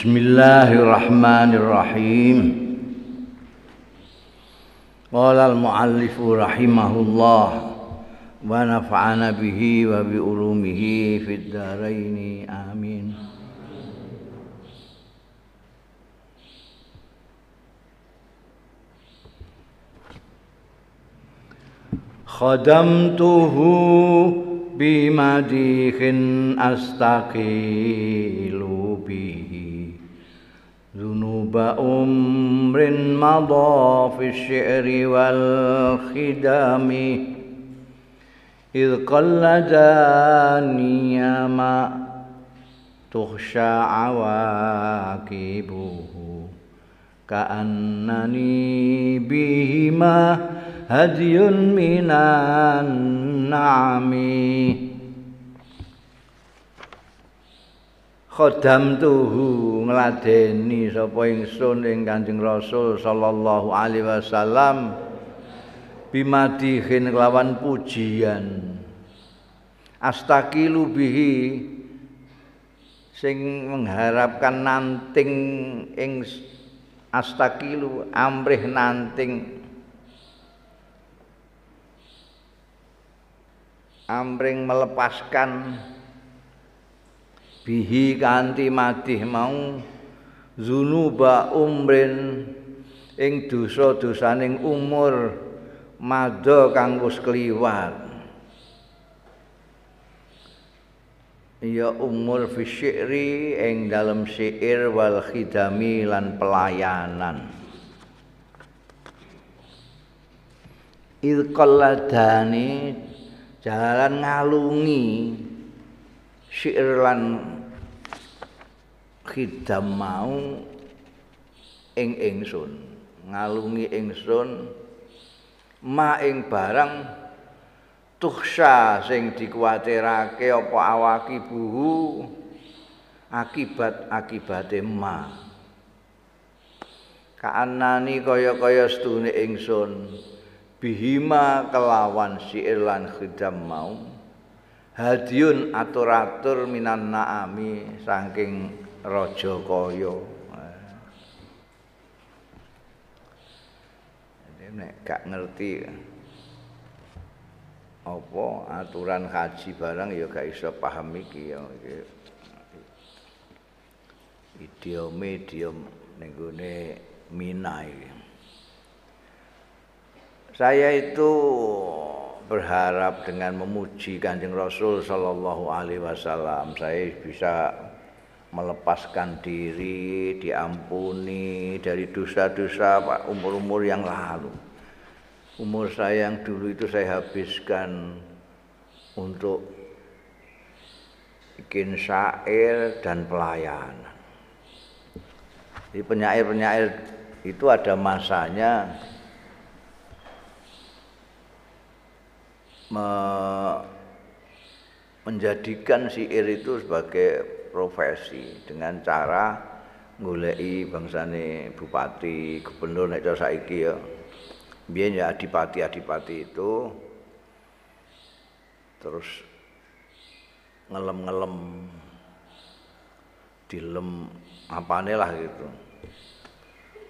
بسم الله الرحمن الرحيم قال المؤلف رحمه الله ونفعنا به وبعلومه في الدارين آمين خدمته بمديح أستقيل به ذنوب أمر مضى في الشعر والخدام. إذ قلداني ما تخشى عواقبه كأنني بهما هدي من النعم. Khodam tuhu ngladeni sapa ingsun ing Kanjeng Rasul sallallahu alaihi wasallam bimadihin kelawan pujian. Astaqilu bihi sing mengharapkan nanting ing astaqilu amrih nanting. Amring melepaskan bihi kanthi madih mau zunuba umrin ing dosa-dosaning umur madha kang wis kliwat. Ya umur fi syi'ri ing dalem syair wal khidami lan pelayanan. Il qalladani jalan ngalungi syair lan khidam mau ing ingsun ngalungi ingsun ma ing barang tuhsa sing dikuwatirake apa awaki buhu akibat akibate ma. Kaanani kaya-kaya stune ingsun bihima kelawan syair lan khidam mau hadiun atur-atur minan naami saking raja kaya. Nek gak ngerti apa aturan haji barang ya gak iso paham iki ya. Idiome idiom ning gone Mina iki. Saya itu berharap dengan memuji Kanjeng Rasul sallallahu alaihi wasallam saya bisa melepaskan diri, diampuni dari dosa-dosa umur-umur yang lalu. Umur saya yang dulu itu saya habiskan untuk bikin syair dan pelayanan. Di penyair-penyair itu ada masanya menjadikan syair itu sebagai profesi dengan cara ngulei bangsane bupati, gubernur nek cara saiki ya. Biyen ya adipati-adipati itu terus ngelem-ngelem dilem apane lah gitu.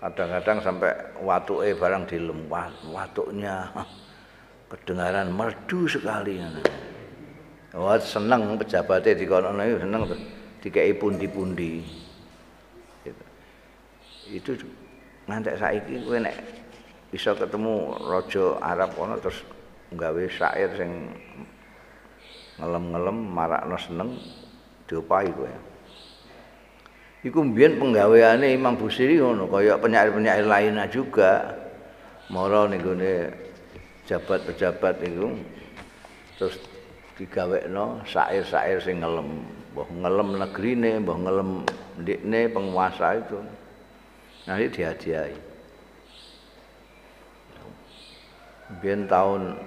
Kadang-kadang sampai watuke barang dilem, watuknya kedengaran merdu sekali Wah seneng pejabatnya di kono seneng tuh dikai pundi-pundi. Gitu. Itu ngantek saiki kowe nek bisa ketemu raja Arab kono terus nggawe syair sing ngelem-ngelem marakno seneng diopahi kowe. Iku mbiyen penggaweane Imam Busiri ngono kaya penyair-penyair lainnya juga. Moro ning gone pejabat-pejabat itu terus digawekno syair-syair sing ngelem. Mbah ngelem negrine mbah ngelem ndikne penguasa itu. Nanti dihadiahi. Biyen tahun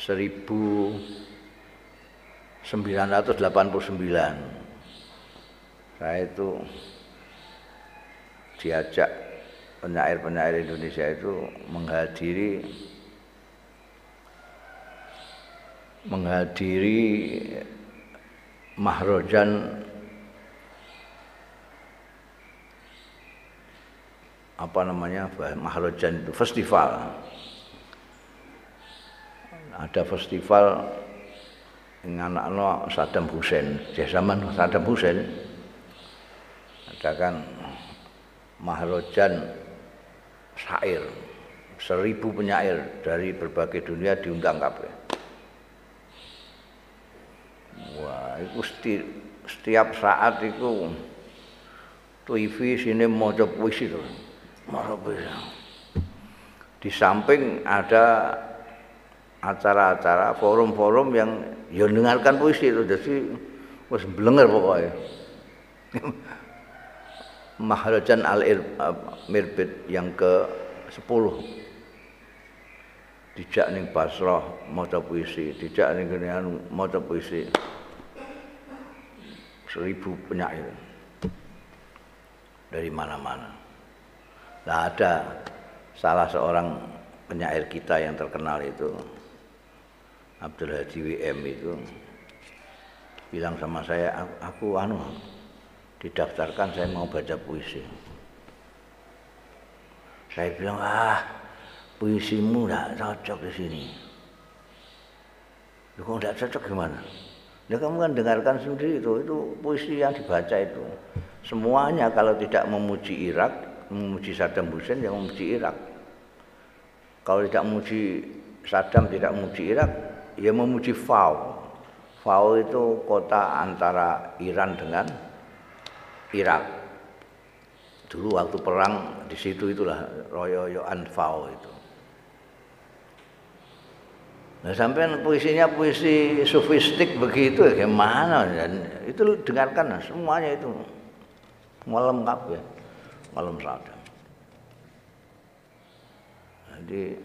1989 saya itu diajak penyair-penyair Indonesia itu menghadiri menghadiri mahrojan apa namanya Maharajan itu festival. Ada festival dengan anak Saddam Hussein. Di zaman Saddam Hussein ada kan Maharajan syair. Seribu penyair dari berbagai dunia diundang kabeh wah itu setiap saat itu TV sini mau puisi tuh, mau puisi. Di samping ada acara-acara forum-forum yang ya dengarkan puisi itu jadi wis blenger pokoknya. Maharajan Al Mirbit yang ke 10 dijak ning Basrah maca puisi, dijak ning kene anu maca puisi. Seribu penyair dari mana-mana. Nah ada salah seorang penyair kita yang terkenal itu Abdul Hadi WM itu bilang sama saya aku, aku anu didaftarkan saya mau baca puisi. Saya bilang ah puisimu tidak cocok di sini. Lu kok tidak cocok gimana? Ya kamu kan dengarkan sendiri itu, itu puisi yang dibaca itu. Semuanya kalau tidak memuji Irak, memuji Saddam Hussein yang memuji Irak. Kalau tidak memuji Saddam, tidak memuji Irak, ya memuji Fau. Fau itu kota antara Iran dengan Irak. Dulu waktu perang di situ itulah royo-royoan Fau itu. Nah, sampai puisinya puisi sofistik begitu ya gimana? Dan itu dengarkan semuanya itu. Malam kabeh malam sadar jadi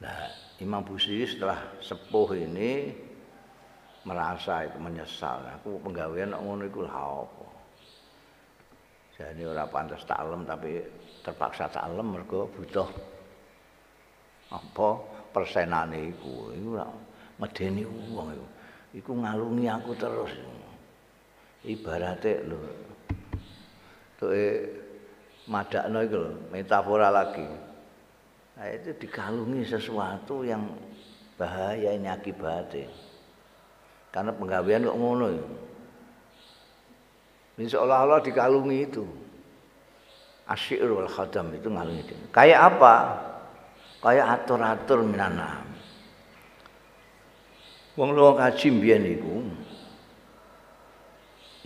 nah Imam Busiri setelah sepuh ini merasa itu menyesal. Aku penggawean ngono iku lha apa? Jadi ora pantas taklem tapi terpaksa taklem mergo butuh apa persenane iku? Iku medeni wong iku. Iku ngalungi aku terus. Ibarate lho. Tuke madakno iku lho metafora lagi. Nah, itu dikalungi sesuatu yang bahaya ini akibatnya karena penggawean kok ngono ya ini seolah-olah dikalungi itu. Asyir wal khadam itu ngalungi itu kayak apa kayak atur-atur minanam wong luwung kaji mbiyen iku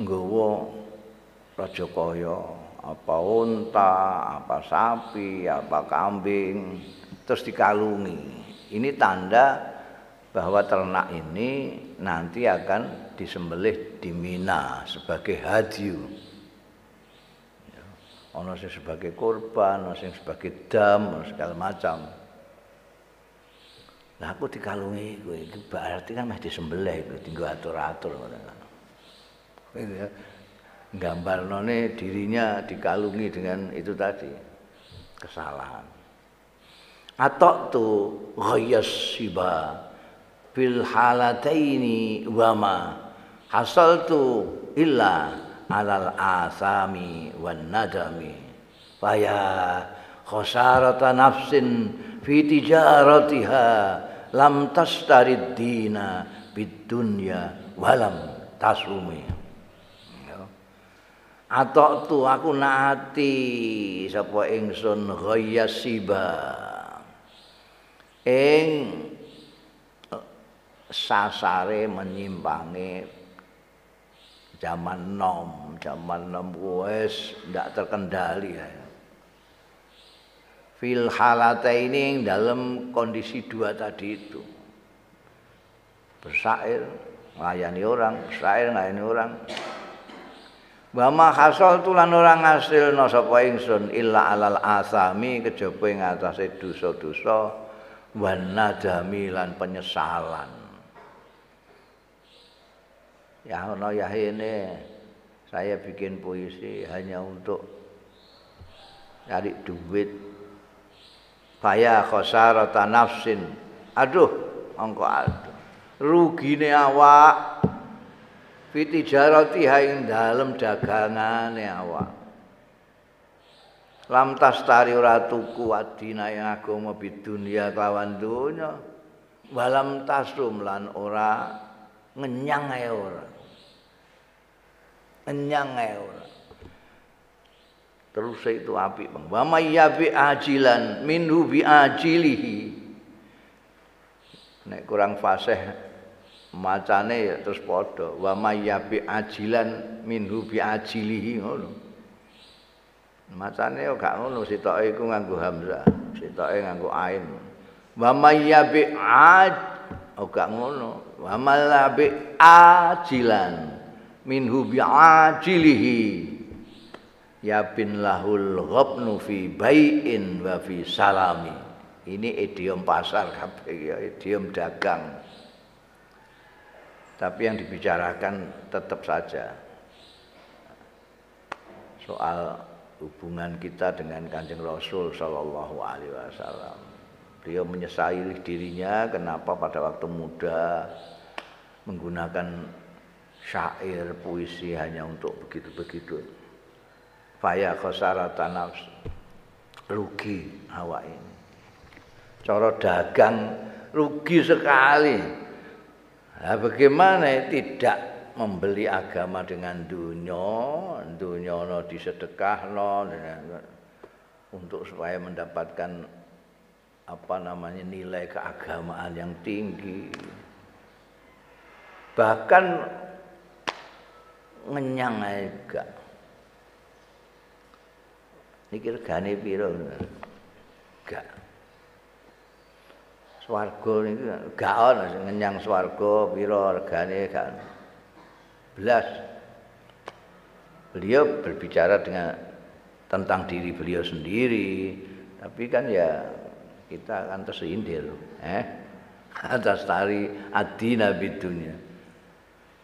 nggawa Rajakaya apa unta, apa sapi, apa kambing terus dikalungi. Ini tanda bahwa ternak ini nanti akan disembelih di Mina sebagai hadiu. Ya, ono sing sebagai korban, ono sing sebagai dam, segala macam. Nah aku dikalungi kowe itu berarti kan mesti disembelih itu tinggal atur-atur ngono gitu ya. Gambar none dirinya dikalungi dengan itu tadi kesalahan. Atau tu ghayas siba fil halataini wama hasal tu illa alal asami wan nadami faya khosarata nafsin fi tijaratiha lam tastarid dina bid dunya walam tasumi. Atok tu aku naati sapa ingsun ghayasiba ing sasare menyimpangi zaman nom zaman nom wis ndak terkendali ya fil halata ini dalam kondisi dua tadi itu bersair melayani orang bersair melayani orang Wa ma hasal tulan ora ngasilna sapa ingsun illa alal asami kejaba ing atase dosa-dosa wan nadami lan penyesalan. Ya ono ya ini saya bikin puisi hanya untuk cari duit. Faya khosarata nafsin. Aduh, engko aduh. Rugine awak. Fitijarati ing dalem dagangane awak. Lam tastari ora tuku adina yang agama bidunya kawan dunya walam tasum lan ora. Ngenyang ae ora. Ngenyang ae ora terus itu api bang wa mayyabi ajilan minhu bi ajilihi nek kurang fasih macane ya terus padha wa mayyabi ajilan minhu bi ajilihi ngono Macane yo gak ngono, sitoke iku nganggo hamzah, sitoke nganggo ain. Wa mayyabi aj oh gak ngono. Wa malabi ajilan minhu bi ajilihi. Ya bin lahul ghabnu fi bai'in wa fi salami. Ini idiom pasar ya, idiom dagang. Tapi yang dibicarakan tetap saja soal hubungan kita dengan Kanjeng Rasul Shallallahu Alaihi Wasallam. Beliau menyesali dirinya kenapa pada waktu muda menggunakan syair puisi hanya untuk begitu-begitu. Faya khosarata nafs rugi hawa ini. Coro dagang rugi sekali. Nah, bagaimana tidak membeli agama dengan dunia, dunia no disedekah no, untuk supaya mendapatkan apa namanya nilai keagamaan yang tinggi. Bahkan ngenyang aja. Niki regane piro? Gak. Swarga niku gak ono ngenyang swarga piro regane gak belas beliau berbicara dengan tentang diri beliau sendiri. Tapi kan ya kita akan tersindir eh? Atas tari adina bidunya.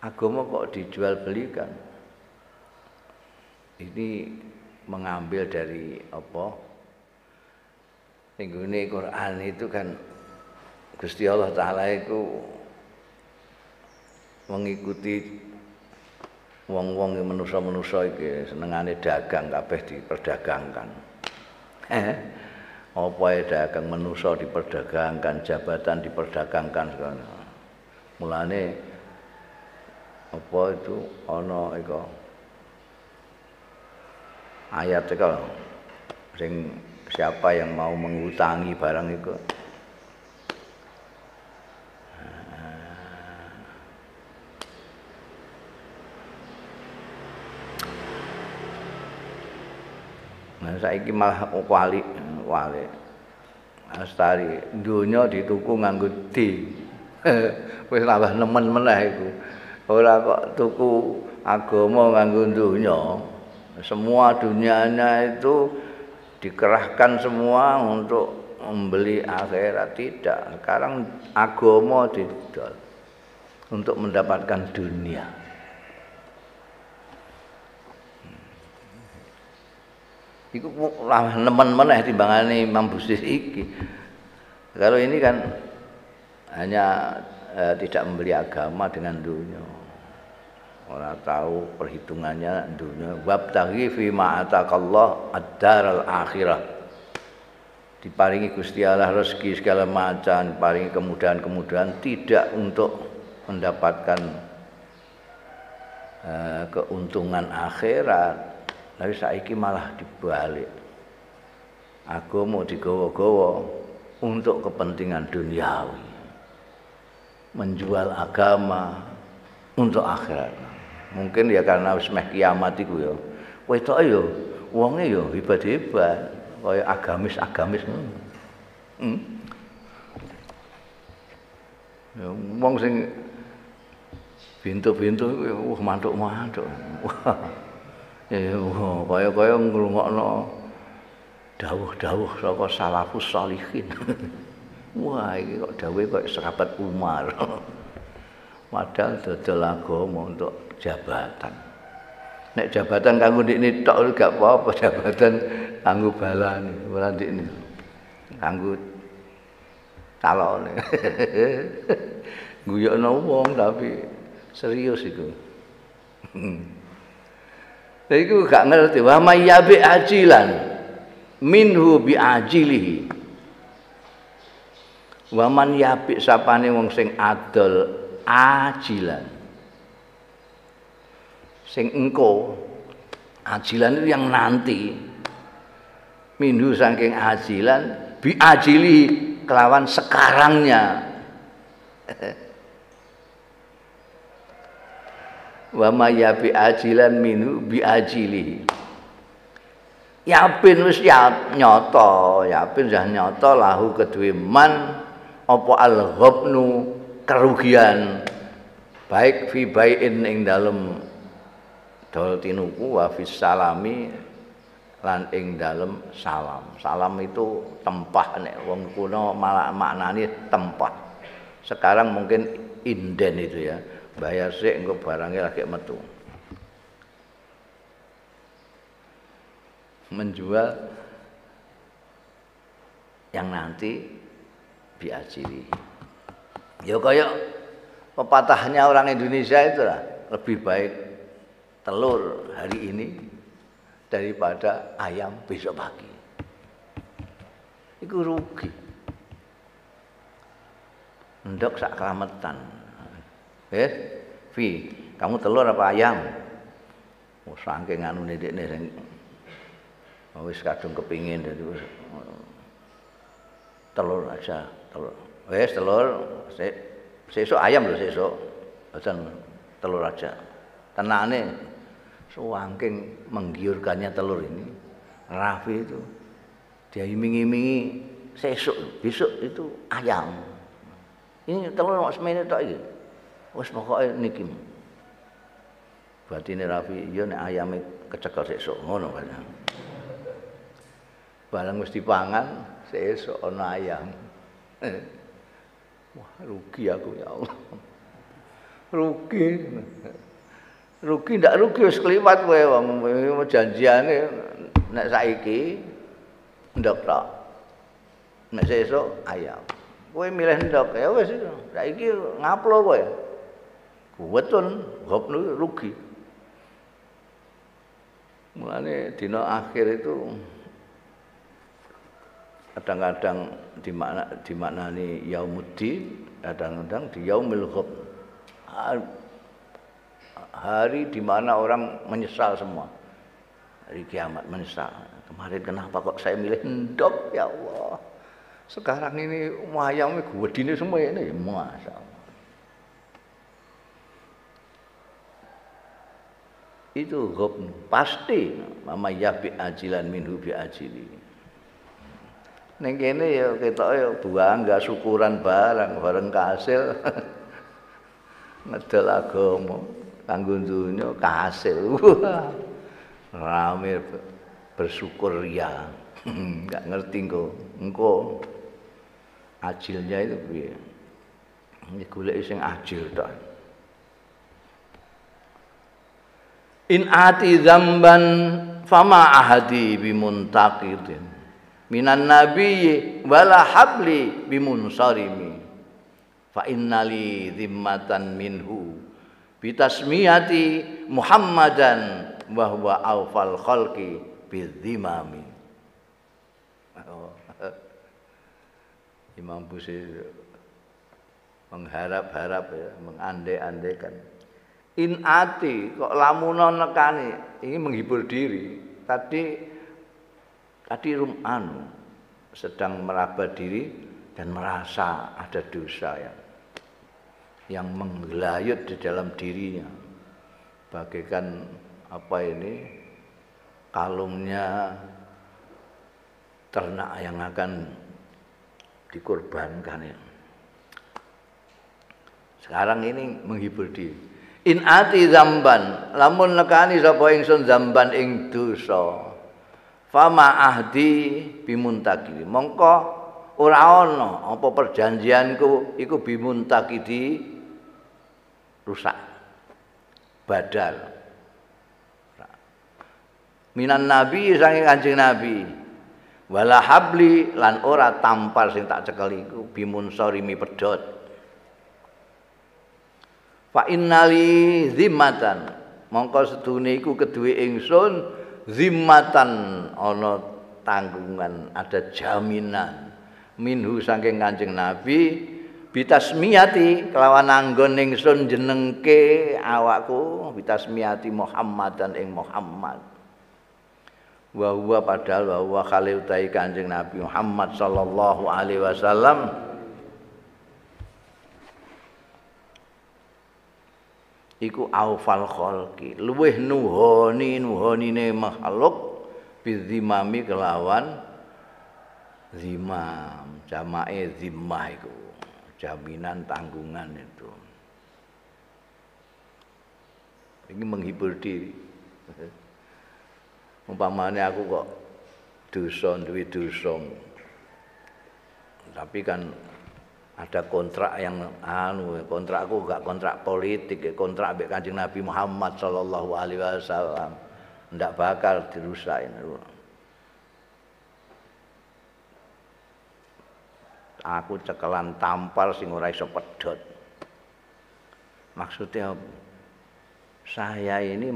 Agama kok dijual belikan? Ini mengambil dari apa ini Quran itu kan Gusti Allah Ta'ala itu mengikuti wong-wong iki manusa-manusa iki senengane dagang kabeh diperdagangkan. Eh, apa ya dagang manusa diperdagangkan, jabatan diperdagangkan sekarang. Mulane apa itu ana iku ayat itu sing siapa yang mau mengutangi barang itu. Saiki malah wali wali. Astari dunya dituku nganggo di. Wis tambah nemen meneh iku. Ora kok tuku agama nganggo dunya semua dunianya itu dikerahkan semua untuk membeli akhirat tidak sekarang agama didol untuk mendapatkan dunia Iku lah nemen meneh timbangane Imam Busiri iki. Kalau ini kan hanya eh, tidak membeli agama dengan dunia. Orang tahu perhitungannya dunia. Wabtaghi fi ma ataqallah ad-daral akhirah. Diparingi Gusti Allah rezeki segala macam, diparingi kemudahan-kemudahan tidak untuk mendapatkan uh, keuntungan akhirat tapi saiki malah dibalik. Agama digawa-gawa untuk kepentingan duniawi. Menjual agama untuk akhirat. Mungkin ya karena wis meh kiamat iku ya. Wetok ya wonge ya hebat-hebat kaya agamis-agamis ngono. Hmm? Ya wong sing bintu-bintu iku wah mantuk-mantuk. Wah. Ya kaya-kaya ngrungokno dawuh-dawuh saka salafus sholihin. Wah, iki kok dawuhe kok sahabat Umar. Padahal dodol agama untuk jabatan. Nek jabatan kanggo ndikne tok gak apa-apa, jabatan kanggo balani, ora ndikne. Kanggo calone. Guyokno wong tapi serius iku. Iku gak ngerti wa mayyabi ajilan minhu bi ajilihi wa man yabi sapane wong sing adol ajilan sing engko ajilan itu yang nanti minhu saking ajilan bi ajili kelawan sekarangnya. Wa ma ya bi ajilan minu bi ajilihi yapin wis ya nyata yapin dah nyata lahu kedue man apa al ghabnu kerugian. Baik fi baiin ing dalem dol tinuku wa fis salami lan ing dalem salam. Salam itu tempah nek wong kuno malah maknane tempah. Sekarang mungkin inden itu ya. Bayar sih engko barangnya lagi metu. Menjual yang nanti biajiri ya kayak pepatahnya orang Indonesia itu lah lebih baik telur hari ini daripada ayam besok pagi itu rugi ndok sak kelametan Vi, kamu telur apa ayam? Oh, saking anu ndekne sing oh, wis kadung kepingin dadi telur aja, telur. Wes telur, sesuk ayam lho sesuk. Boten telur aja. Tenane suangking menggiurkannya telur ini. Rafi itu dia iming-imingi sesuk, besok itu ayam. Ini telur mak semene tok iki. Wis pokoke niki. Batine Rafi, iya nek ayame kecekel sesuk ngono kan. Barang pangan sesuk ana ayam. Wah, rugi aku ya Allah. Rugi. Rugi ndak rugi wis kliwat kowe wong janjiane nek saiki ndok tok. Nek sesuk ayam. Kowe milih ndok ya wis saiki ngaplo kowe. Weton, gopnu rugi. Mulane dina akhir itu kadang-kadang di mana di maknani yaumuddin, kadang-kadang di yaumil ghab. Hari di mana orang menyesal semua. Hari kiamat menyesal. Kemarin kenapa kok saya milih ndok ya Allah. Sekarang ini wayang gedine semua ini, masya Allah. itu ghabn pasti mama ya bi ajilan minhu bi ajili ning kene ya ketok ya enggak syukuran barang bareng kasil. Ngedol agama kanggo dunya kasil. Rame bersyukur ya. Enggak ngerti engko engko ajilnya itu piye? Ini golek sing ajil tok. In ati zamban fama ahadi bimuntaqidin minan nabiyyi wala habli bimunsarimi fa innali zimmatan minhu. Bitasmiyati Muhammadan wa huwa awfal khalqi bidzimami oh. Imam Busiri mengharap-harap ya, mengandai-andaikan in ati kok lamuno nekani? Ini menghibur diri. Tadi tadi rum anu sedang meraba diri dan merasa ada dosa ya. Yang menggelayut di dalam dirinya. Bagaikan apa ini kalungnya ternak yang akan dikorbankan ya. Sekarang ini menghibur diri. In ati zamban lamun nekani sapa ingsun zamban ing dosa fama ahdi bimuntaki. Mongko ora ana apa perjanjianku iku bimuntaki di rusak badal. Minan nabi saking kanjeng nabi. Wala habli lan ora tampar sing tak cekel iku bimunsarimi pedhot. Fa innali zimmatan. Mongko sedune iku keduwe ingsun zimmatan ana tanggungan, ada jaminan. Minhu saking Kanjeng Nabi bitasmiyati kelawan anggon ingsun jenengke awakku bitasmiyati Muhammadan ing Muhammad. Wa padahal wa huwa Kanjeng Nabi Muhammad sallallahu alaihi wasallam iku aufal khalqi. Luweh nuhoni nuhonine makhluk bizimami kelawan zimam. Jamae zimmah iku. Jaminan tanggungan itu. Ini menghibur diri. Umpamanya aku kok dosa duwe dosa. Tapi kan ada kontrak yang anu kontrak aku gak kontrak politik kontrak ambek Kanjeng Nabi Muhammad sallallahu alaihi wasallam. Ndak bakal dirusakin aku cekelan tampar sing ora iso pedhot. Maksudnya saya ini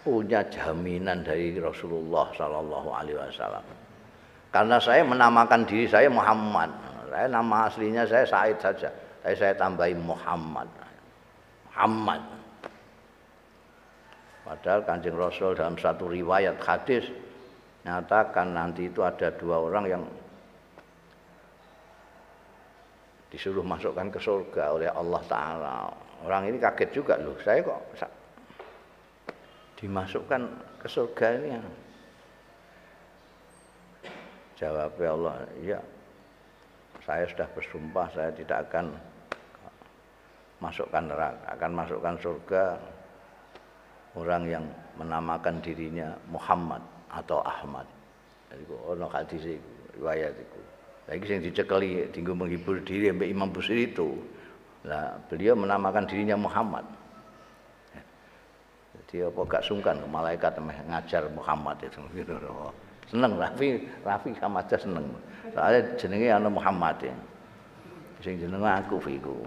punya jaminan dari Rasulullah Sallallahu Alaihi Wasallam. Karena saya menamakan diri saya Muhammad saya nama aslinya saya Said saja. Saya saya tambahi Muhammad. Muhammad. Padahal kanjeng Rasul dalam satu riwayat hadis nyatakan nanti itu ada dua orang yang disuruh masukkan ke surga oleh Allah Ta'ala. Orang ini kaget juga loh saya kok dimasukkan ke surga ini? Ya jawabnya Allah ya saya sudah bersumpah saya tidak akan masukkan neraka akan masukkan surga orang yang menamakan dirinya Muhammad atau Ahmad jadi ono hadis riwayat itu lagi yang dicekali tinggal menghibur diri sampai Imam Busiri itu. Nah, beliau menamakan dirinya Muhammad. Jadi apa gak sungkan ke malaikat ngajar Muhammad itu. Seneng Rafi, Rafi sama aja seneng. Soalnya jenenge ana Muhammad ya. Sing jenenge aku fiku.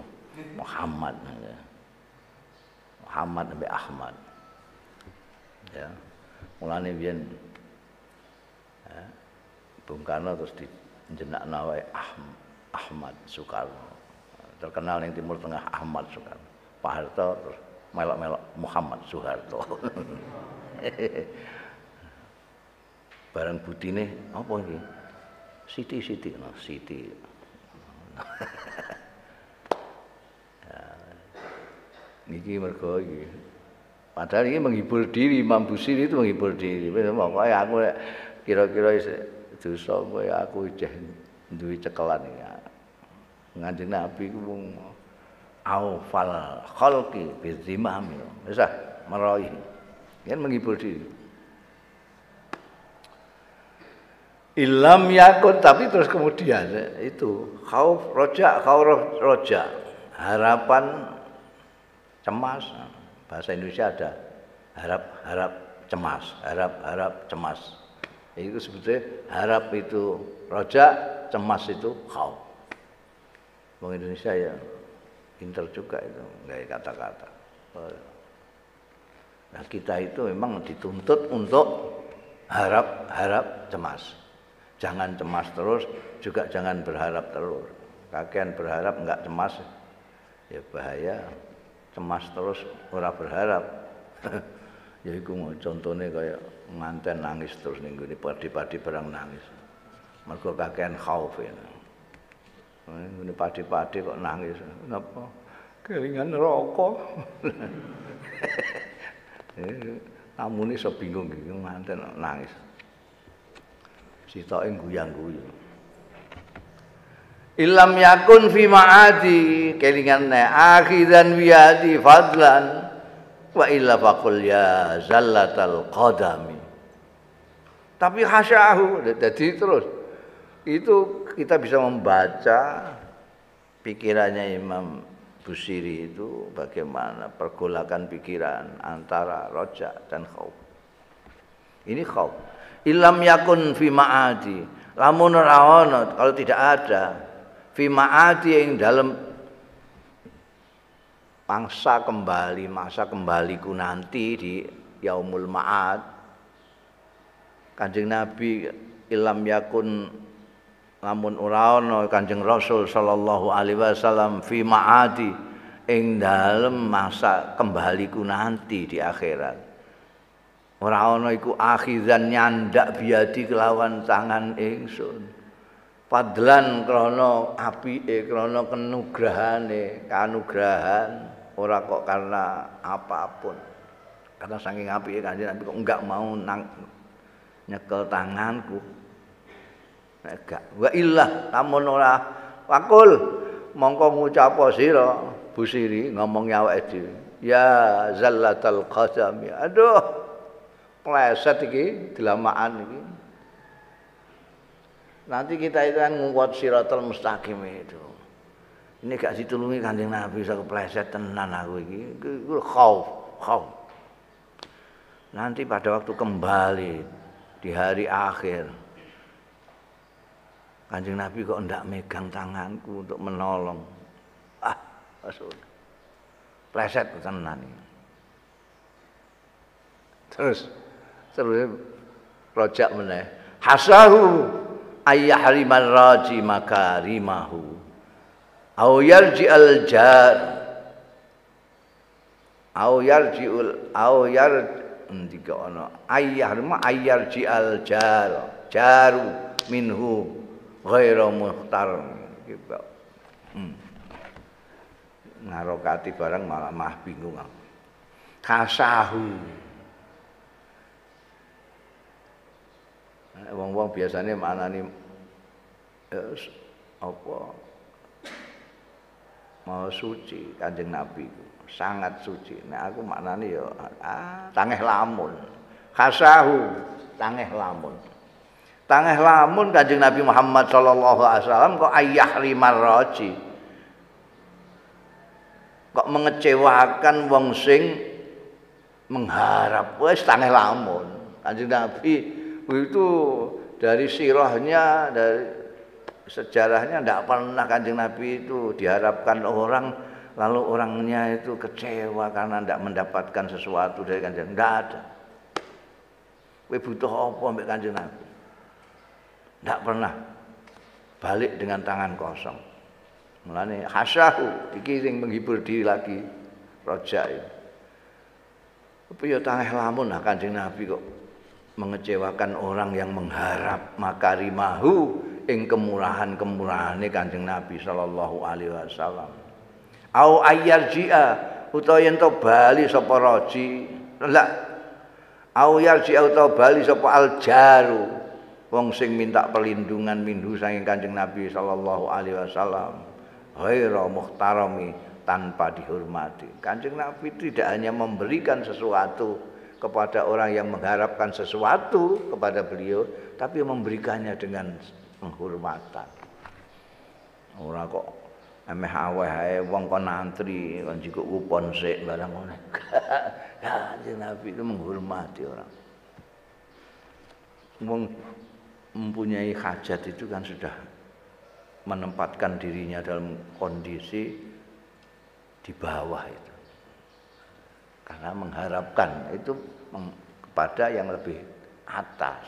Muhammad. Muhammad sampai Ahmad. Ya. Mulane biyen ya, Bung Karno terus di jenak nawai Ahmad Soekarno terkenal yang Timur Tengah Ahmad Soekarno Pak Harto terus melok-melok Muhammad Soeharto barang butine apa ini Siti Siti no Siti ya, niki mergo iki padahal ini menghibur diri Imam Busiri itu menghibur diri pokoknya aku kira-kira dosa kowe aku ijeh duwe cekelan ya. Nganti Nabi ku wong aufal khalqi bizimami. Wis ah merohi. Yen menghibur diri. Ilam yakun tapi terus kemudian itu khauf roja khauf roja harapan cemas bahasa Indonesia ada harap harap cemas harap harap cemas itu sebetulnya harap itu roja, cemas itu kau. Orang Indonesia ya pinter juga itu, nggak kata-kata. Nah kita itu memang dituntut untuk harap-harap cemas. Jangan cemas terus, juga jangan berharap terus. Kakean berharap nggak cemas, ya bahaya. Cemas terus, ora berharap. ya iku contohnya kayak nganten nangis terus ning gone padi-padi barang nangis. Mergo kakean khauf ya. Ngene padi-padi kok nangis. Napa? Kelingan neraka. Namune iso bingung iki nganten nangis. Sitoke guyang-guyu. Ilam yakun fi ma'adi kelingan akhiran wiadi fadlan wa illa faqul ya zallatal qadami. Tapi hasyahu jadi terus itu kita bisa membaca pikirannya Imam Busiri itu bagaimana pergolakan pikiran antara roja dan khauf ini khauf ilam yakun fi ma'adi lamun ora kalau tidak ada fi ma'adi yang dalam mangsa kembali masa kembaliku nanti di yaumul ma'ad Kanjeng Nabi ilam yakun lamun ora ana Kanjeng Rasul sallallahu alaihi wasallam fi ma'adi ing dalem masa kembaliku nanti di akhirat. Ora ana iku akhizan nyandak biadi kelawan tangan ingsun. Padlan krana apike krana kenugrahane, kanugrahan ora kok karena apa pun. Karena saking apike Kanjeng Nabi kok enggak mau nang nyekel tanganku. Enggak wa illah lamun ora wakul. Mongko ngucap sira busiri ngomong awake dhewe. Ya zallatal qasam aduh pleset iki dilamakan iki nanti kita itu kan nguat siratal mustaqim itu ini gak ditulungi kanjeng Nabi bisa kepleset tenan aku iki iku khauf khauf nanti pada waktu kembali di hari akhir. Kanjeng Nabi kok ndak megang tanganku untuk menolong. Ah, Rasul. Pleset tenan iki. Terus terus rojak meneh. Hasahu ayyahrimal raji makarimahu. Au yarji al jar. Au yarjiul au yarji ndika ana ma ayyar jial jar jaru minhu ghairu muhtar gitu hmm. ngarokati barang malah mah bingung kasahu wong-wong biasanya maknani eh, apa mau suci kanjeng nabi sangat suci. Nah aku maknane ya ah, tangeh lamun. Khasahu tangeh lamun. Tangeh lamun Kanjeng Nabi Muhammad sallallahu alaihi wasallam kok ayah limar roji. Kok mengecewakan wong sing mengharap wis tangeh lamun. Kanjeng Nabi itu dari sirahnya dari sejarahnya tidak pernah kanjeng Nabi itu diharapkan orang lalu orangnya itu kecewa karena tidak mendapatkan sesuatu dari kanjeng tidak ada. Kowe butuh apa mbek kanjeng Nabi? Tidak pernah. Balik dengan tangan kosong. Mulane hasahu iki sing menghibur diri lagi roja itu. Apa ya tangeh lamun nah kanjeng Nabi kok mengecewakan orang yang mengharap makarimahu ing kemurahan-kemurahane Kanjeng Nabi sallallahu alaihi wasallam. Au ayyarji'a utawa yen to bali sapa raji la au yarji'a utawa bali sapa aljaru wong sing minta perlindungan mindu saking Kanjeng Nabi sallallahu alaihi wasallam ghaira muhtarami tanpa dihormati. Kanjeng Nabi tidak hanya memberikan sesuatu kepada orang yang mengharapkan sesuatu kepada beliau tapi memberikannya dengan penghormatan ora kok emeh aweh ae wong kon antri kon jikuk kupon sik barang ngono. Kanjeng Nabi itu menghormati orang. Wong mempunyai hajat itu kan sudah menempatkan dirinya dalam kondisi di bawah itu. Karena mengharapkan itu kepada yang lebih atas.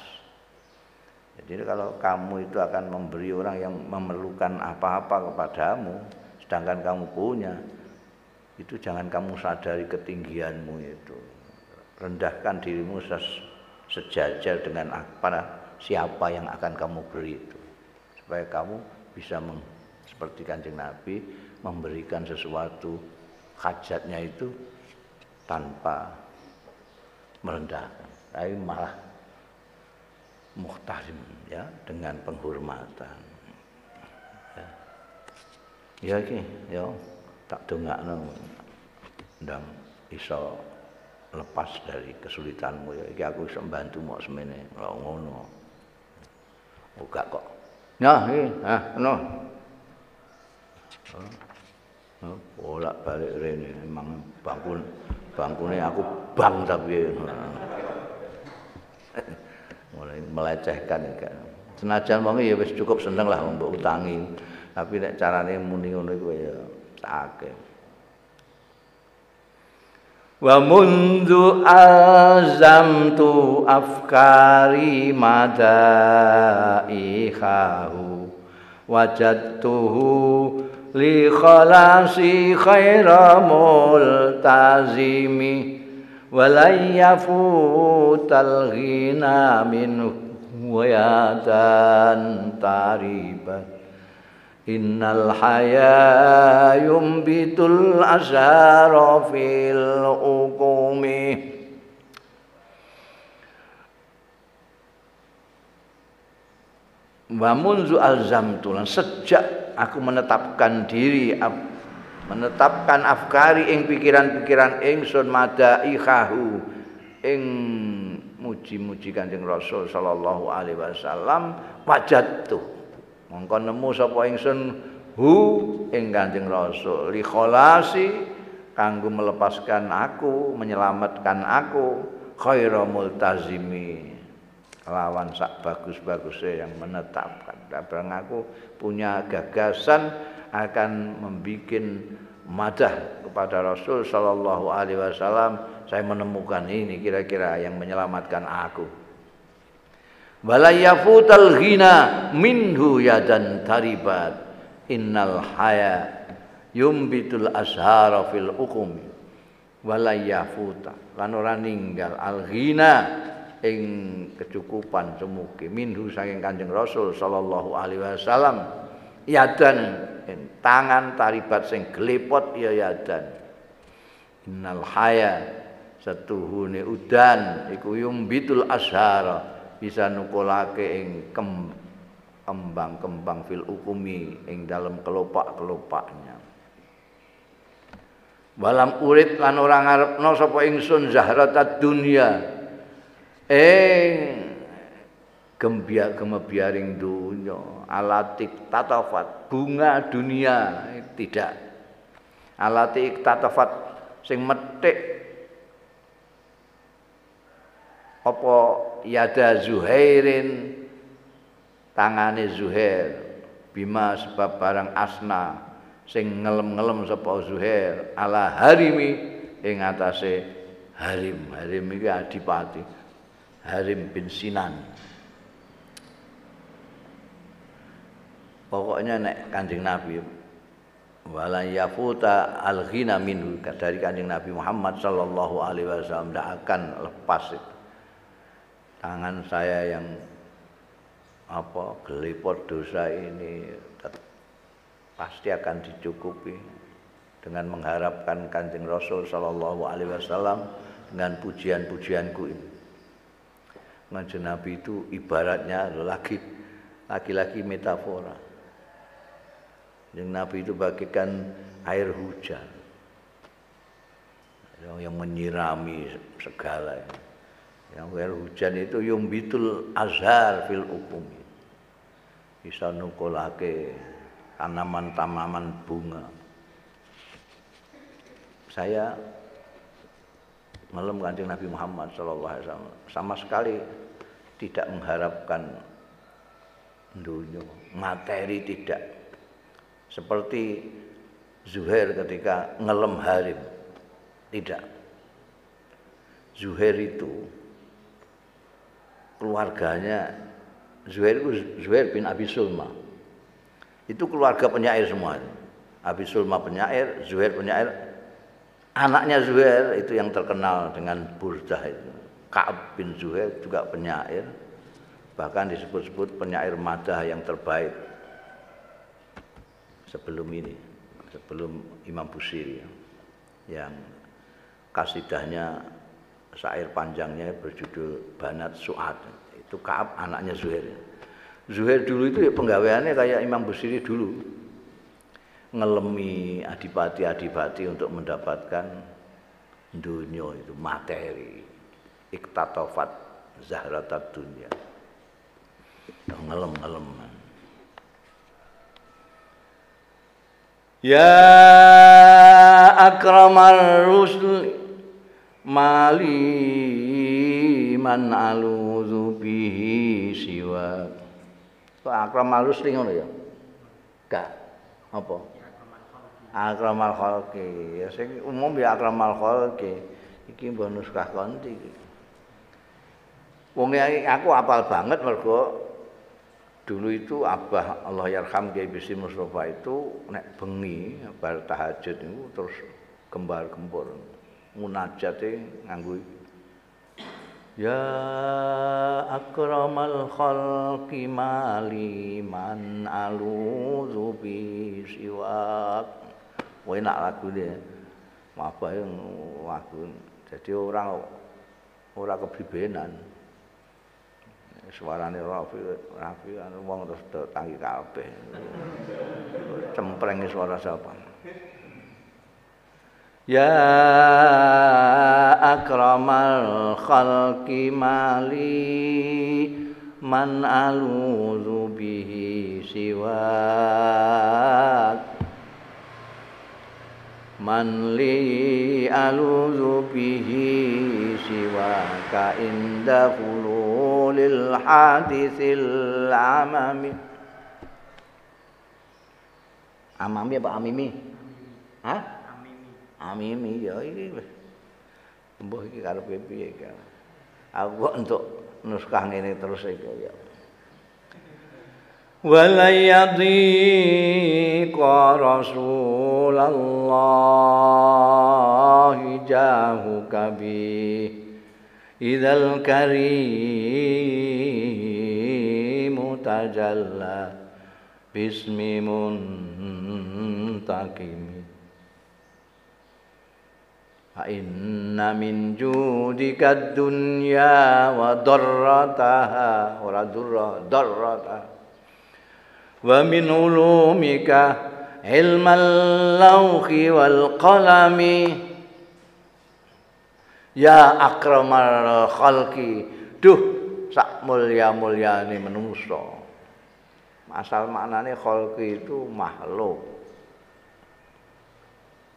Jadi kalau kamu itu akan memberi orang yang memerlukan apa-apa kepadamu, sedangkan kamu punya, itu jangan kamu sadari ketinggianmu itu. Rendahkan dirimu sejajar dengan apa siapa yang akan kamu beri itu. Supaya kamu bisa meng, seperti kanjeng Nabi memberikan sesuatu hajatnya itu tanpa merendahkan. Tapi malah muhtarim ya dengan penghormatan. Ya ya iki ya tak dongakno. Ndang iso lepas dari kesulitanmu. Ya iki aku iso mbantu mok semene. Lho ngono. Buka kok. Ya iki ah no bolak balik rene memang bangkun bangkune aku bang tapi mulai melecehkan kan. Senajan wong ya wis cukup seneng lah mbok utangi. Tapi nek carane muni ngono iku ya sakake. wa mundu azamtu afkari madaihahu wajadtuhu li khalasi khaira multazimi walayyafutal ghina min wayadan taribat Innal haya yumbitul azhara fil ukumi Wa munzu sejak aku menetapkan diri menetapkan afkari ing pikiran-pikiran ingsun madaihahu ing muji-muji Kanjeng Rasul sallallahu alaihi wasallam wajadtu. Mongko nemu sapa ingsun hu ing Kanjeng Rasul. Li kholasi kanggo melepaskan aku menyelamatkan aku khairu multazimi. Lawan sak bagus-bagusnya yang menetapkan. Dan aku punya gagasan akan membuat madah kepada Rasul Shallallahu Alaihi Wasallam saya menemukan ini kira-kira yang menyelamatkan aku. Wala yafutal ghina minhu yadan taribat. Innal haya yumbitul ashara fil ukum wala yafuta. Lan ora ninggal. Al ghina ing kecukupan semuge minhu saking Kanjeng Rasul sallallahu alaihi wasallam. Yadan tangan taribat sing glepot ya yadan innal haya setuhune udan. Iku yumbitul ashara bisa nukulake ing kembang-kembang fil ukumi ing dalam kelopak-kelopaknya. Walam urid lan ora ngarepno sapa ingsun zahratad dunya. Ing gembia gemebiaring dunya alatik tatafat bunga dunia. Tidak. Alatik tatafat sing metik. Apa yada Zuhairin? Tangane Zuhair. Bima sebab barang asna. Sing ngelem-ngelem sapa Zuhair. Ala harimi. Ing atase harim. Harim iki adipati. Harim bin Sinan pokoknya nek kanjeng Nabi wala yafuta al ghina minhu dari kanjeng Nabi Muhammad sallallahu alaihi wasallam tidak akan lepas itu tangan saya yang apa gelipot dosa ini pasti akan dicukupi dengan mengharapkan kanjeng Rasul Shallallahu Alaihi Wasallam dengan pujian-pujianku ini. Kanjeng Nabi itu ibaratnya lagi laki-laki metafora. Kanjeng Nabi itu bagikan air hujan. Yang menyirami segala yang air hujan itu yumbitul azhar fil hukum bisa nukulake tanaman-tanaman bunga. Saya malam kanjeng Nabi Muhammad SAW sama sekali tidak mengharapkan dunia. Materi tidak seperti Zuhair ketika ngelem harim tidak Zuhair itu keluarganya Zuhair itu Zuhair bin Abi Sulma. Itu keluarga penyair semua. Abi Sulma penyair, Zuhair penyair. Anaknya Zuhair itu yang terkenal dengan Burdah itu. Ka'ab bin Zuhair juga penyair. Bahkan disebut-sebut penyair madah yang terbaik sebelum ini, sebelum Imam Busiri yang kasidahnya syair panjangnya berjudul Banat Su'ad. Itu Kaab anaknya Zuhair. Zuhair dulu itu ya penggaweannya kayak Imam Busiri dulu. Ngelemi adipati-adipati untuk mendapatkan dunia itu materi. Iktatofat zahratat dunia. Ngelem-ngelem. Ya akramar rusli mali man aluzu bihi siwa. Kok akramal rusli ngono ya? Gak. Apa? Akramal khalqi. Ya sing umum ya akramal khalqi. Iki mbah nuskah konti wong aku apal banget mergo dulu itu abah Allah yarham Kiai Bisi Mustafa itu nek bengi bar tahajud itu terus kembar gembur munajate nganggo Ya akramal khalqi mali man aluzu bi siwak. Wah enak lagu dia. Apa yang lagu. Jadi orang ora kepribenan. Suarane Rafi, Rafi kan wong terus tangi kabeh. Cempreng suara siapa? Ya akramal khalqi mali man aluzu bihi siwak man li aluzu bihi siwaka inda hululil hadithil amami amami apa amimi? Hah? amimi ya iki mbuh iki karepe piye aku untuk nuskah ngene terus iki ya ولن يضيق رسول الله جاهك به إذا الكريم تجلى باسم منتقم. فإن من جودك الدنيا وضرتها ولا ومن علومك علم اللوح والقلم Ya akramal khalqi Duh sak mulia-muliane manusa Asal maknane khalqi itu makhluk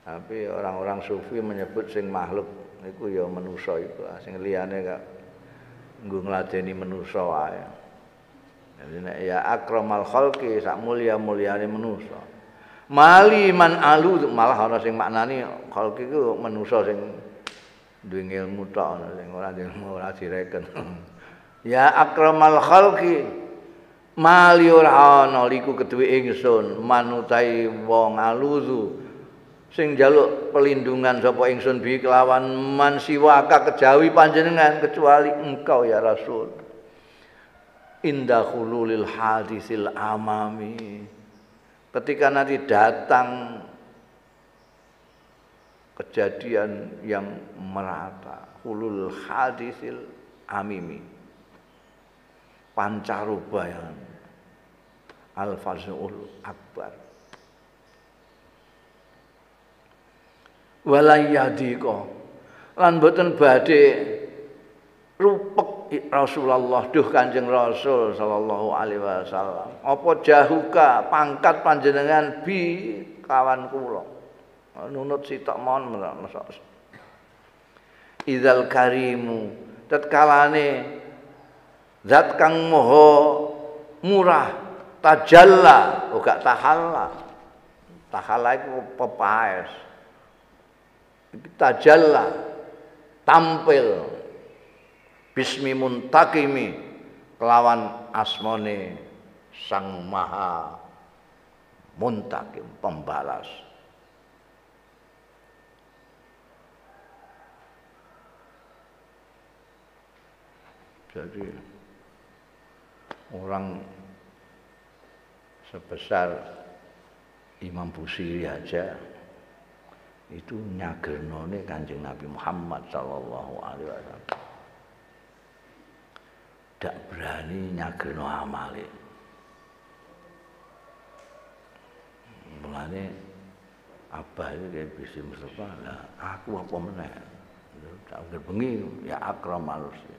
Tapi orang-orang sufi menyebut sing makhluk niku ya manusa iku, sing liyane gak nggo ngladeni manusa wae. Jadi nek ya akramal khalqi sak mulia-muliane manusa. Mali man alu malah ana sing maknani khalqi iku manusa sing duwe ilmu tok ana sing ora ilmu ora direken. ya akramal khalqi mali ora ana liku keduwe ingsun manutai wong aluzu sing jaluk pelindungan sapa ingsun bi kelawan man siwaka kejawi panjenengan kecuali engkau ya rasul indah khululil hadisil amami. Ketika nanti datang kejadian yang merata hulul hadisil amimi. Pancarubayan al-fazul akbar. Walayadika lan boten badhe rupek Rasulullah duh Kanjeng Rasul sallallahu alaihi wasallam. Apa jahuka pangkat panjenengan bi kawan kula? Nunut sitok mon mesok Idzal karimu tatkalane zat kang moho murah tajalla. Uga tahalla. Tahalla iku pepaes. Tajalla tampil bismi muntakimi kelawan asmone sang maha muntakim pembalas jadi orang sebesar Imam Busiri aja itu nyagernone Kanjeng Nabi Muhammad sallallahu alaihi wasallam. Tidak berani nyagerno amale. Mulane abah itu kayak bisa Mustafa, lah aku apa meneh? Tak bengi ya akram manusia.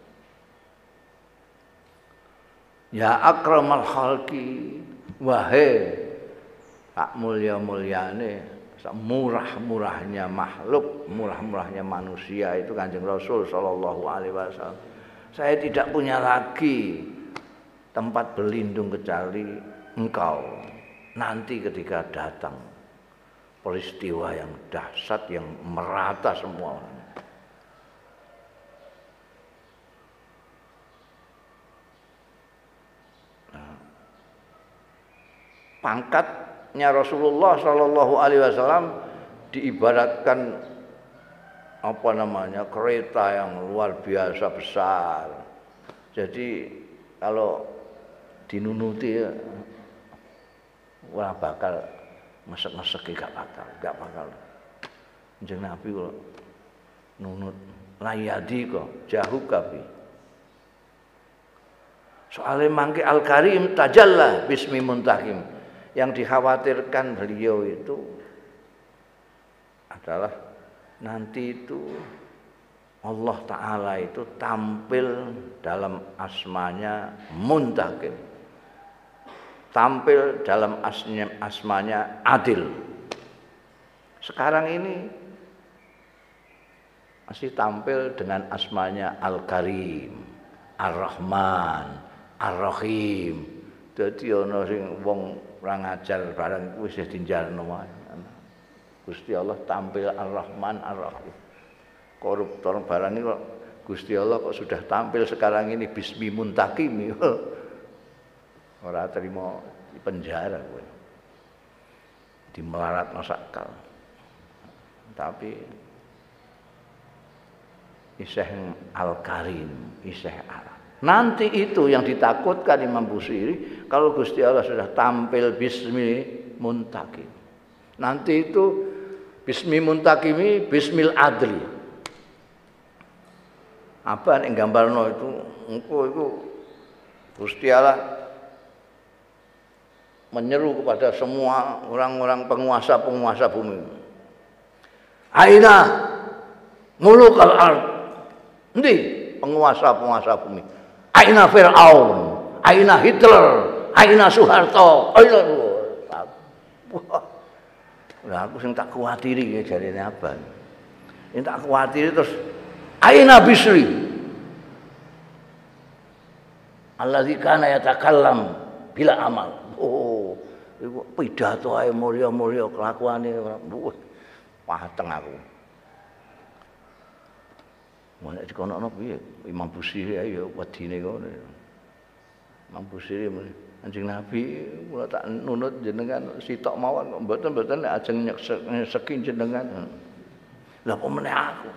Ya akramal khalqi wahai tak mulia-muliane murah-murahnya makhluk, murah-murahnya manusia itu Kanjeng Rasul sallallahu alaihi wasallam. Saya tidak punya lagi tempat berlindung kecuali engkau. Nanti ketika datang peristiwa yang dahsyat yang merata semua nah, pangkatnya Rasulullah Shallallahu Alaihi Wasallam diibaratkan apa namanya kereta yang luar biasa besar. Jadi kalau dinunuti wah bakal mesek-mesek gak bakal, gak bakal. Jeneng Nabi kok nunut layadi kok jauh kapi. Soalnya mangke Al-Karim tajallah bismi muntakim. Yang dikhawatirkan beliau itu adalah nanti itu Allah Ta'ala itu tampil dalam asmanya muntakim. Tampil dalam asmanya adil. Sekarang ini masih tampil dengan asmanya Al-Karim, Ar-Rahman, Ar-Rahim. Dadi ana sing wong ngajar barang wis dinjalno Gusti Allah tampil Ar-Rahman Ar-Rahim. Koruptor barang ini kok Gusti Allah kok sudah tampil sekarang ini bismi muntakimi. Ora terima di penjara kowe. Di melarat masakal. Tapi Iseh Al-Karim, Iseh Allah. Nanti itu yang ditakutkan Imam Busiri kalau Gusti Allah sudah tampil bismi muntakim. Nanti itu bismi muntakimi bismil adli. Apa yang gambarno itu? Engko itu Gusti Allah menyeru kepada semua orang-orang penguasa-penguasa bumi. Aina muluk al-ard. Nanti penguasa-penguasa bumi Aina Fir'aun, Aina Hitler, Aina Soeharto, Aina Wah, aku sing tak kuatiri ya jarine apa. Ini tak kuatiri terus Aina Bisri. Alladzi kana yatakallam bila amal. Oh, iku pidato ae mulya-mulya kelakuane. Wah, pateng aku. Mana dikono piye? Imam Busiri ayo wedine ngono. Imam Busiri Anjing Nabi kula tak nunut jenengan sitok mawon kok mboten-mboten ajeng nyeseki jenengan. Lah apa meneh aku?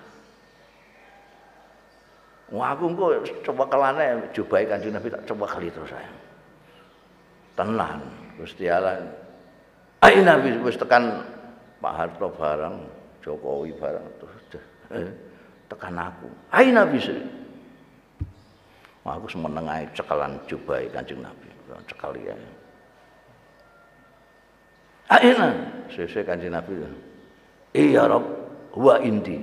Wah aku engko coba kelane jubahe Kanjeng Nabi tak coba kali terus saya. Tenan Gusti Allah. Ai Nabi wis tekan Pak Harto bareng, Jokowi bareng terus. Eh, tekan aku. Aina bisa. Aku semeneng ae cekalan jubai Kanjeng Nabi. Cekali ya. Aina sesuk Kanjeng Nabi. Iya Rob, wa indi.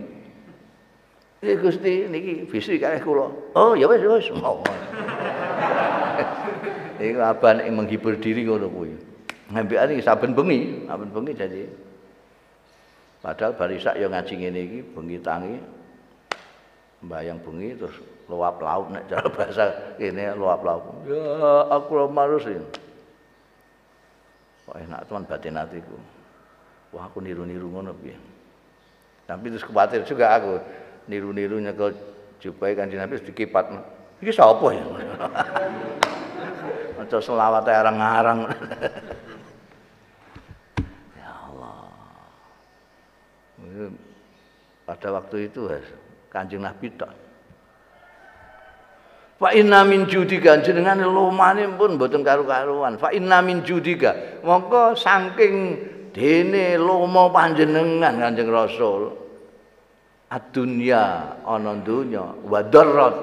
Iki Gusti niki bisi kalih kula. Oh ya wis wis mau. Iku aban ing menghibur diri ngono kuwi. Ngambikan iki saben bengi, saben bengi jadi Padahal barisak ya ngaji iki bengi tangi bayang bengi terus luap laut nek cara bahasa kene luap laut. Ya aku manusin. Wah enak teman batin hatiku. Wah aku niru-niru ngono piye. Tapi terus khawatir juga aku niru-niru nyekel jubai kanjeng Nabi dikipat. Iki sapa ya? Maca selawat arang-arang. ya Allah. Pada waktu itu Kanjeng Nabi tok. Fa inna min judika jenengan lumane pun mboten karu-karuan. Fa inna min judika. Mongko saking dene lomo panjenengan Kanjeng Rasul. Adunya ana donya wa darrat.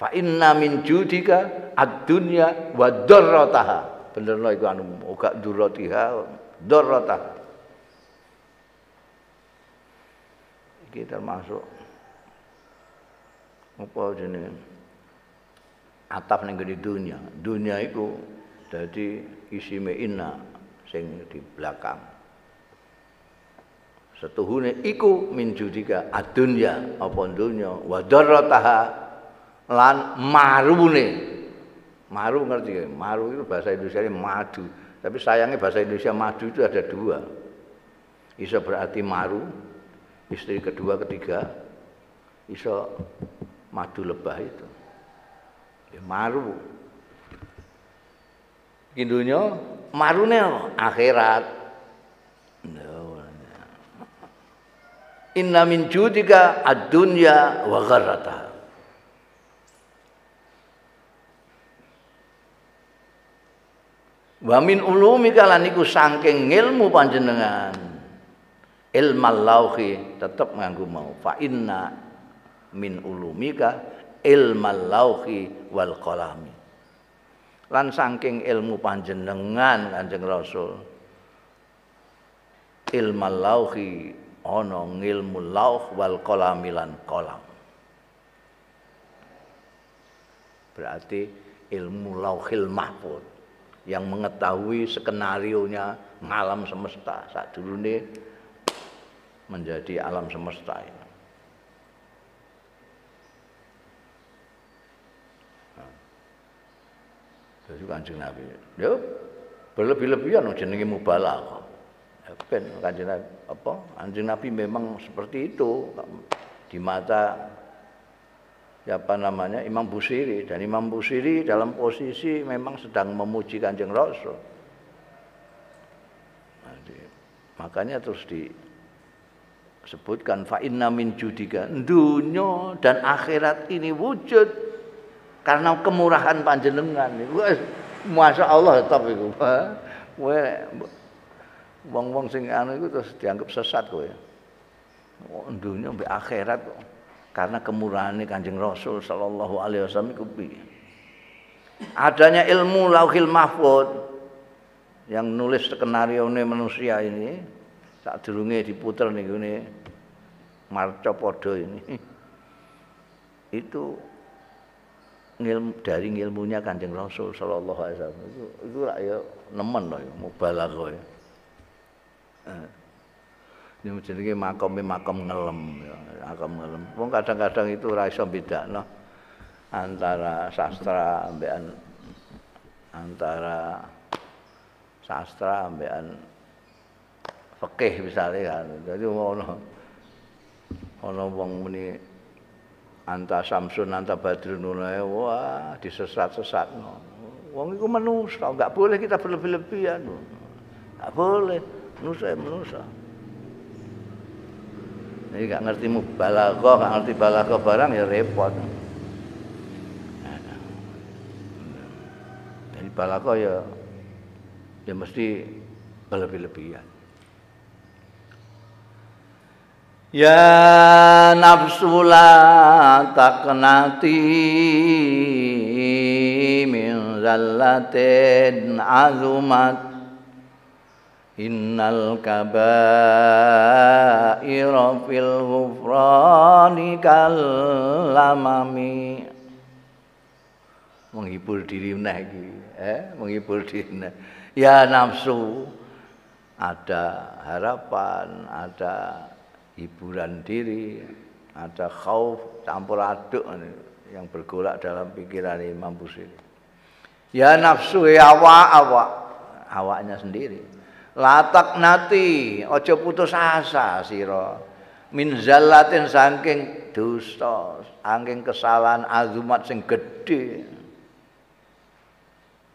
Fa inna min judika ad-dunya wa darrataha. Bener lho iku anu uga durratiha darrataha. iki termasuk apa jenenge? Atap ning gede dunia. Dunia itu jadi isi inna sing di belakang. Setuhune iku min judika adunya apa dunya? Wa darrataha lan marune. Maru ngerti ya? Maru itu bahasa Indonesia ini madu. Tapi sayangnya bahasa Indonesia madu itu ada dua. Bisa berarti maru istri kedua ketiga. Iso madu lebah itu ya maru Iki dunya marune akhirat. Inna min judika ad-dunya wa gharrata. Wa min ulumika lan iku ilmu panjenengan. Ilmal lauhi tetep nganggo mau. Fa inna min ulumika ilmal lauhi wal qalami. Lan saking ilmu panjenengan Kanjeng Rasul. Ilmal lauhi ana ngilmu lauh wal qalamilan kolam berarti ilmu lauhil mahfud yang mengetahui skenario nya alam semesta saat dulu ini menjadi alam semesta ini. Jadi kanjeng Nabi, ya berlebih-lebihan jenenge mubalak ben kanjeng Nabi apa? Anjing Nabi memang seperti itu. Di mata siapa namanya Imam Busiri. Dan Imam Busiri dalam posisi memang sedang memuji kanjeng Rasul. Makanya terus disebutkan fa inna min judika dan akhirat ini wujud karena kemurahan panjenengan Masya Allah tapi gue wong-wong sing anu iku terus dianggap sesat kowe. Dunia mbek akhirat kok. Karena kemurahannya Kanjeng Rasul sallallahu alaihi wasallam iku? Adanya ilmu Lauhil Mahfud yang nulis skenario manusia ini saat durunge diputer nih gini marcopodo ini itu ngilmu dari ilmunya Kanjeng Rasul sallallahu alaihi wasallam itu itu ya nemen loh ya mubalaghah ya. Ini jenenge makome makom ngelem ya, makom ngelem. Wong kadang-kadang itu ora iso bedakno antara sastra ambekan antara sastra ambekan fikih misalnya kan. Jadi ono ono wong muni anta samsun anta badrun wah disesat-sesat wong iku manusia enggak boleh kita berlebih-lebihan. Enggak boleh manusia ya manusia jadi gak ngerti balago, gak ngerti balago barang ya repot. Jadi balago ya ya mesti berlebih-lebihan Ya nafsu la taqnati min zallatin azumat. Innal kabaira fil ghufrani kalamami menghibur diri meneh iki eh? Menghibur diri meneh. Ya nafsu ada harapan ada hiburan diri ada khauf campur aduk yang bergolak dalam pikiran Imam Busiri ya nafsu ya awak awak. Awaknya sendiri. Latak nati ojo putus asa sira. Min zallatin saking dusta saking kesalahan azumat sing gedhe.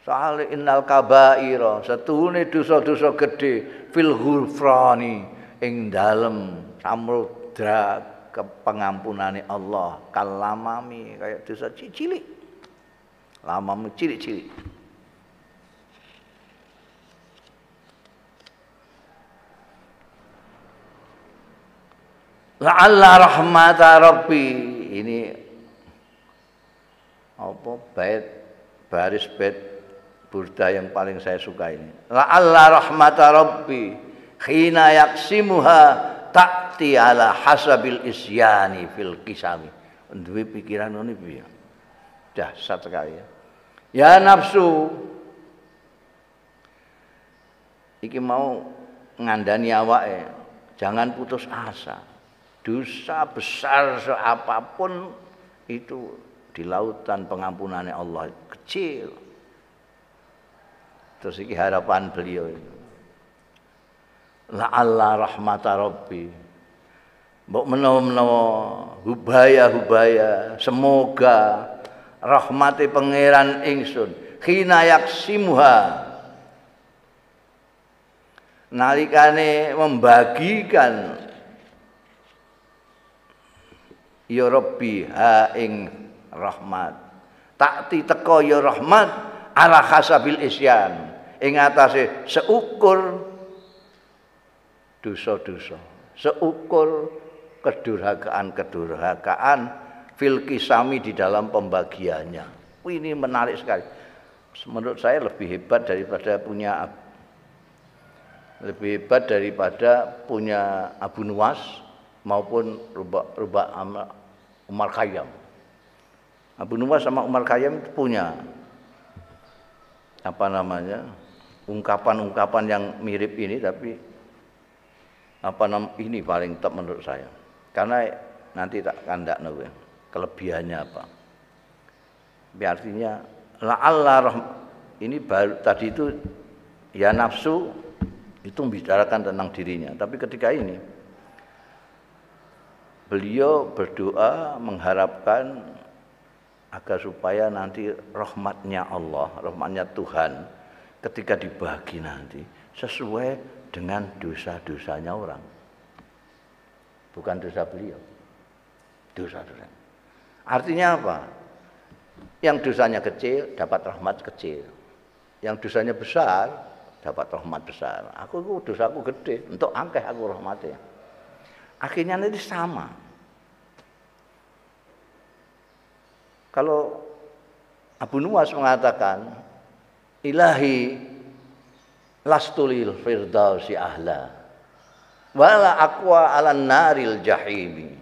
Soal innal kabaira setune dosa-dosa gedhe fil ghufrani ing dalem samudra kepengampunane Allah. Kalamami kayak dosa cilik lamamu cilik-cilik. La'alla rahmata rabbi. Ini apa bait baris bait burda yang paling saya suka ini. La'alla rahmata rabbi. Khina yaksimuha ta'ti ala hasabil isyani fil kisami. Duwe pikiran ini piye? Dahsyat sekali ya. Ya nafsu iki mau ngandani awake, jangan putus asa dosa besar seapapun itu di lautan pengampunannya Allah kecil. Terus ini harapan beliau itu. La Allah rahmata Rabbi. Mbok menawa-menawa hubaya-hubaya semoga rahmati pangeran ingsun khina yaksimuha. Nalikane membagikan ya Rabbi ha ing rahmat. Takti teko ya rahmat ala hasabil isyan. Ing atase seukur dosa-dosa. Seukur kedurhakaan-kedurhakaan fil kisami di dalam pembagiannya. Ini menarik sekali. Menurut saya lebih hebat daripada punya lebih hebat daripada punya Abu Nuwas maupun Rubah, Rubah Umar Khayyam. Abu Nuwas sama Umar Khayyam itu punya apa namanya ungkapan-ungkapan yang mirip ini tapi apa nam ini paling top menurut saya. Karena nanti tak kandak nabi kelebihannya apa? Artinya la Allah ini baru tadi itu ya nafsu itu membicarakan tentang dirinya. Tapi ketika ini beliau berdoa mengharapkan agar supaya nanti rahmatnya Allah, rahmatnya Tuhan ketika dibagi nanti sesuai dengan dosa-dosanya orang. Bukan dosa beliau. Dosa-dosa. Artinya apa? Yang dosanya kecil dapat rahmat kecil. Yang dosanya besar dapat rahmat besar. Aku itu dosaku gede, untuk angkeh aku rahmatnya. Akhirnya nanti sama. Kalau Abu Nuwas mengatakan, Ilahi lastulil firdausi ahla. Wala aqwa ala naril jahimi.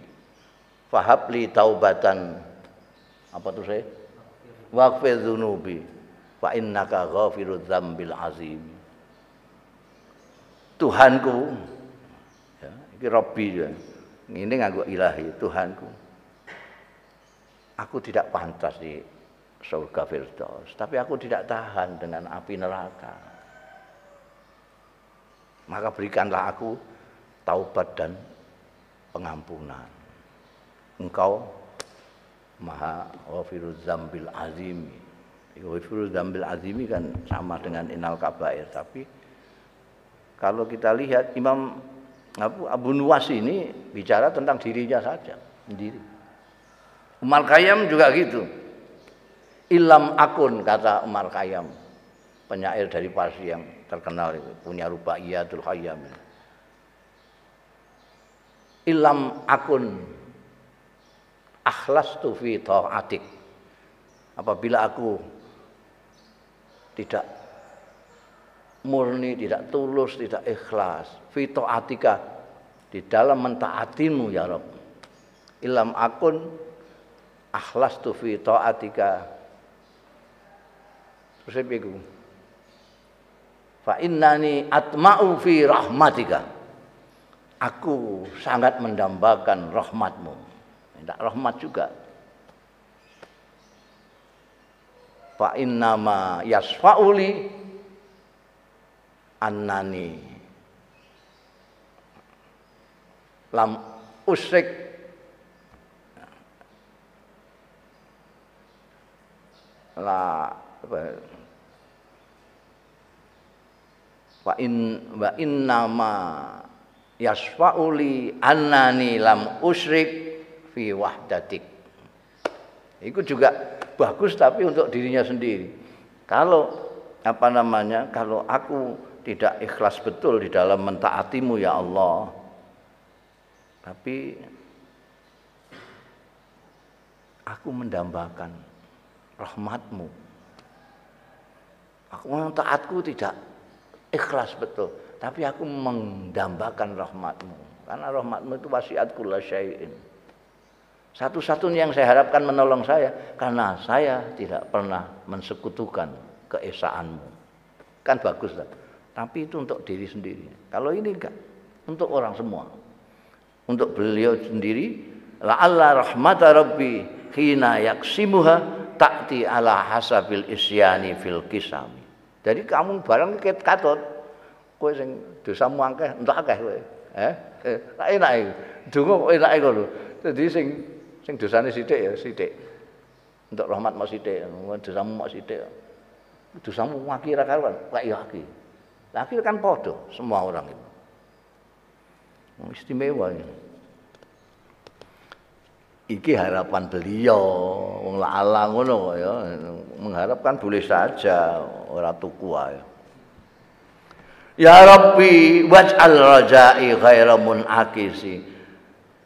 Fahabli taubatan. Apa tuh saya? Waqfir dzunubi fa innaka ghafirudz dzambil azim. Tuhanku. Iki Robbi ya. Ini nganggo ilahi Tuhanku. Aku tidak pantas di surga Firdaus, tapi aku tidak tahan dengan api neraka. Maka berikanlah aku taubat dan pengampunan. Engkau Maha Ghafiruz Zambil Azimi. Ghafiruz Zambil Azimi kan sama dengan Inal Kabair, tapi kalau kita lihat Imam Abu, Abu Nuwas ini bicara tentang dirinya saja sendiri. Umar Khayyam juga gitu. Ilam akun kata Umar Khayyam, penyair dari Parsi yang terkenal itu, punya Rubaiyatul Khayyam. Ilam akun akhlas tu fi ta'atik. Apabila aku tidak murni, tidak tulus, tidak ikhlas. Fito atika di dalam mentaatimu ya Rob. Ilam akun akhlas tu fito atika. Terus saya bingung. Fa innani atma'u fi rahmatika. Aku sangat mendambakan rahmatmu. Minta rahmat juga. Fa innama yasfa'uli annani lam usrik la apa wa in wa yasfauli annani lam usrik fi wahdatik itu juga bagus tapi untuk dirinya sendiri kalau apa namanya kalau aku tidak ikhlas betul di dalam mentaatimu ya Allah. Tapi aku mendambakan rahmatmu. Aku taatku tidak ikhlas betul. Tapi aku mendambakan rahmatmu. Karena rahmatmu itu wasiat kula syai'in. Satu-satunya yang saya harapkan menolong saya. Karena saya tidak pernah mensekutukan keesaanmu. Kan bagus lah. Tapi itu untuk diri sendiri. Kalau ini enggak, untuk orang semua. Untuk beliau sendiri, Allah rahmata rabbi hina yaksimuha ta'ti ala hasabil isyani fil kisami. Jadi kamu barang ket katut, kowe sing dosamu akeh, entuk akeh kowe. Eh, eh enak iki. Donga kok enak ngono. Dadi sing sing dosane sithik ya sithik. Untuk rahmat mau sithik, dosamu mau sithik. Dosamu akeh ra karuan, kok ya akeh. Akhirnya kan podo semua orang itu. Istimewa ini. Iki harapan beliau, wong ala ngono ya, mengharapkan boleh saja ora tuku ae. Ya Rabbi waj'al rajai ghaira munakisi.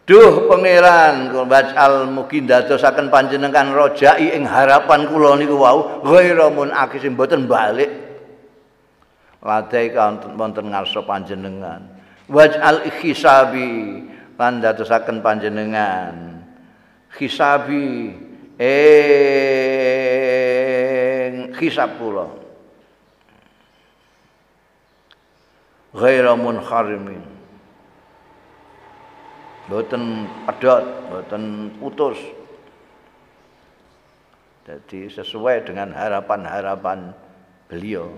Duh pangeran waj'al mugi ndadosaken panjenengan rajai ing harapan kula niku wau ghaira munakisi mboten balik. Ladai wonten ngarsa panjenengan. Waj'al hisabi lan ndadosaken panjenengan hisabi ing hisab kula ghaira munharimin boten pedot boten putus. Jadi sesuai dengan harapan-harapan beliau.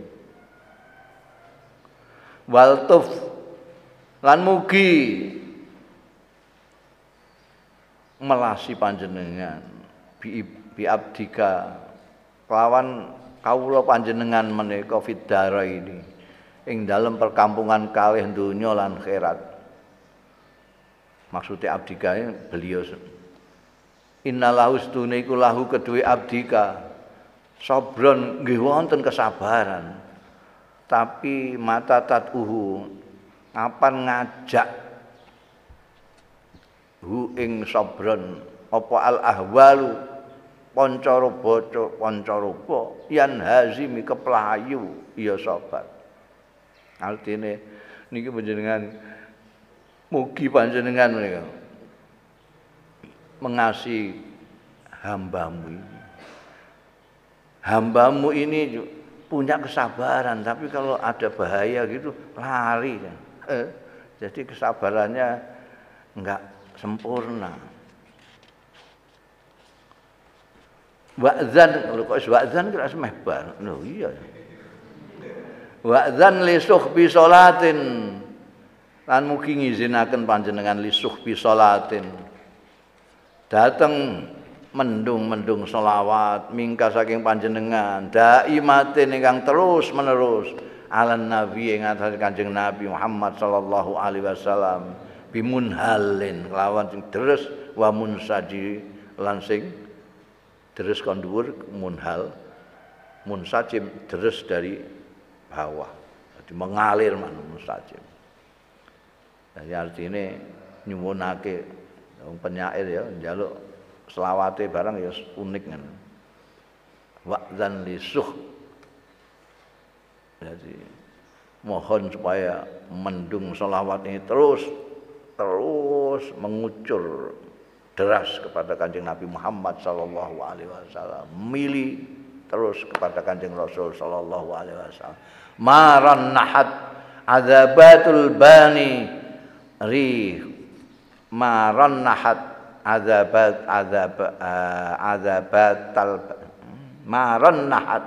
Waltuf lan mugi melasi panjenengan. Bi, bi abdika kelawan kawula panjenengan menika fidara ini ing dalam perkampungan kalih donya lan khairat. Maksudnya abdika ini beliau innalahu stune iku lahu kedue abdika. Sabron nggih wonten kesabaran. Tapi mata tatuhu kapan ngajak hu ing sabron apa al ahwalu? Pancaruba pancaruba yan hazimi keplayu ya sabar artine niki panjenengan mugi panjenengan menika mengasihi hambamu ini hambamu ini punya kesabaran tapi kalau ada bahaya gitu lari eh, jadi kesabarannya enggak sempurna. Wa'zan, lho kok wa'zan kira semeh bar. Lho iya. Wa'zan li suhbi salatin. Lan mugi ngizinaken panjenengan li suhbi salatin. Dateng mendung-mendung selawat mingka saking panjenengan. Daimatin ingkang terus menerus. Alan nabi ing atas kanjeng nabi Muhammad sallallahu alaihi wasallam. Bimunhalin lawan sing deres wa munsaji. Lan sing deres kon dhuwur munhal. Munsajim deres dari bawah. Jadi mengalir man munsajim jadi artinya nyuwunake wong penyair ya njaluk selawate barang ya unik kan. Wa'zan lisuh jadi mohon supaya mendung selawat ini terus terus mengucur deras kepada kanjeng Nabi Muhammad Sallallahu Alaihi Wasallam, milih terus kepada kanjeng Rasul Sallallahu Alaihi Wasallam. Maran nahat azabatul bani ri maran nahat azabat azab azabatal maran nahat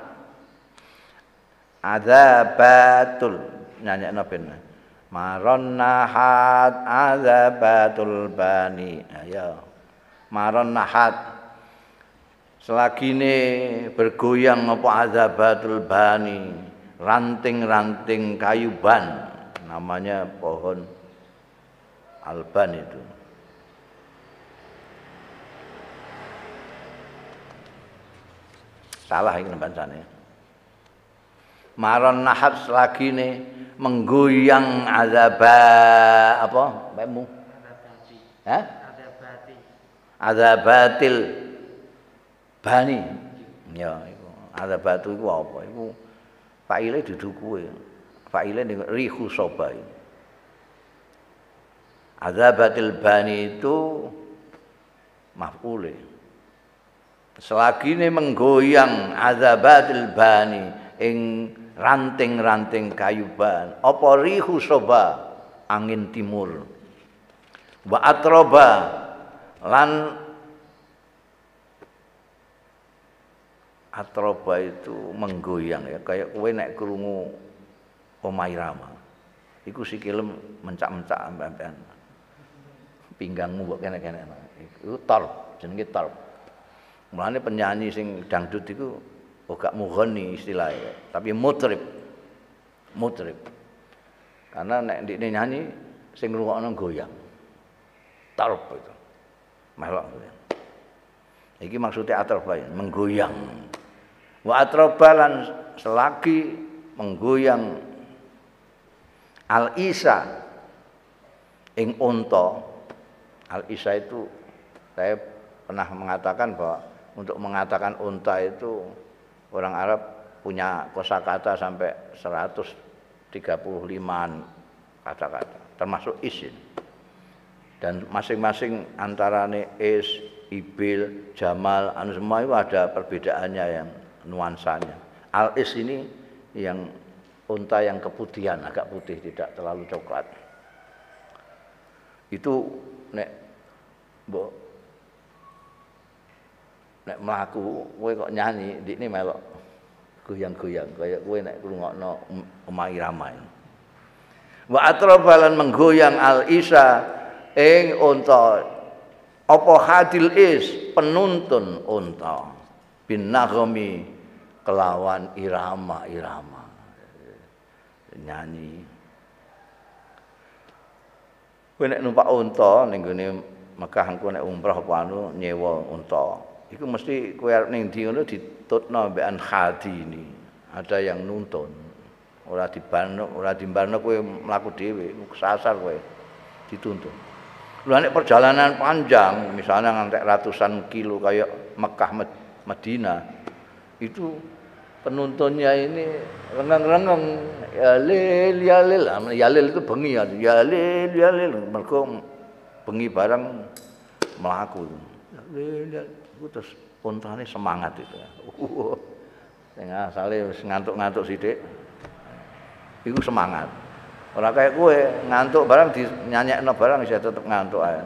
azabatul nyanyi benar Maron nahat azabatul bani. Ayo. Maron nahat. Selagi ini bergoyang apa azabatul bani. Ranting-ranting kayu ban. Namanya pohon alban itu. Salah ini bacanya. Maron nahat selagi ini menggoyang azaba apa mbakmu Hah? Azabatil bani. Ya, iku. Azabatu iku apa? Iku faile dudu kuwe. Faile ning rihu soba. Azabatil bani itu maf'ule. Selagi ini menggoyang azabatil bani ing ranting-ranting kayu ban apa rihu soba angin timur wa atroba lan atroba itu menggoyang ya kayak kowe nek krungu omai rama iku sikilem mencak-mencak ambekan pinggangmu mbok kene-kene iku torp jenenge torp mulane penyanyi sing dangdut iku oh gak mughani istilahnya tapi mutrib mutrib Karena nek ndikne nyanyi sing ngrungokno goyang. Tarub itu. Melok. Iki maksudnya atroba menggoyang. Wa atrobalan selagi menggoyang al isa ing unta. Al isa itu saya pernah mengatakan bahwa untuk mengatakan unta itu orang Arab punya kosakata sampai 135an kata-kata termasuk isin dan masing-masing antara is, ibil, jamal, anu semua itu ada perbedaannya yang nuansanya. Al is ini yang unta yang keputihan, agak putih, tidak terlalu coklat. Itu nek mbok nek mlaku kowe kok nyanyi ndikne melok goyang-goyang kaya kowe nek ngrungokno omah irama. Wa atrabalan menggoyang al isa ing unta apa hadil is penuntun unta bin naghmi kelawan irama-irama nyanyi. Kowe nek numpak unta ning gone Mekah engko nek umrah apa anu nyewa unta. Iku mesti kowe arep ning ndi ngono ditutno mbekan ini. Ada yang nuntun. Ora dibanuk ora dimbarno kowe mlaku dhewe kesasar kowe. Dituntun. Lha nek perjalanan panjang misalnya ngantek ratusan kilo kayak Mekah Medina itu penuntunnya ini rengeng-rengeng ya lil ya lil ya lil itu bengi ya ya lil ya lil mergo bengi barang melaku ya lil ya Iku terus untane semangat itu. Uh, sing asale wis ngantuk-ngantuk sithik. Iku semangat. Ora kayak kowe ngantuk barang dinyanyekno barang bisa tetep ngantuk ae.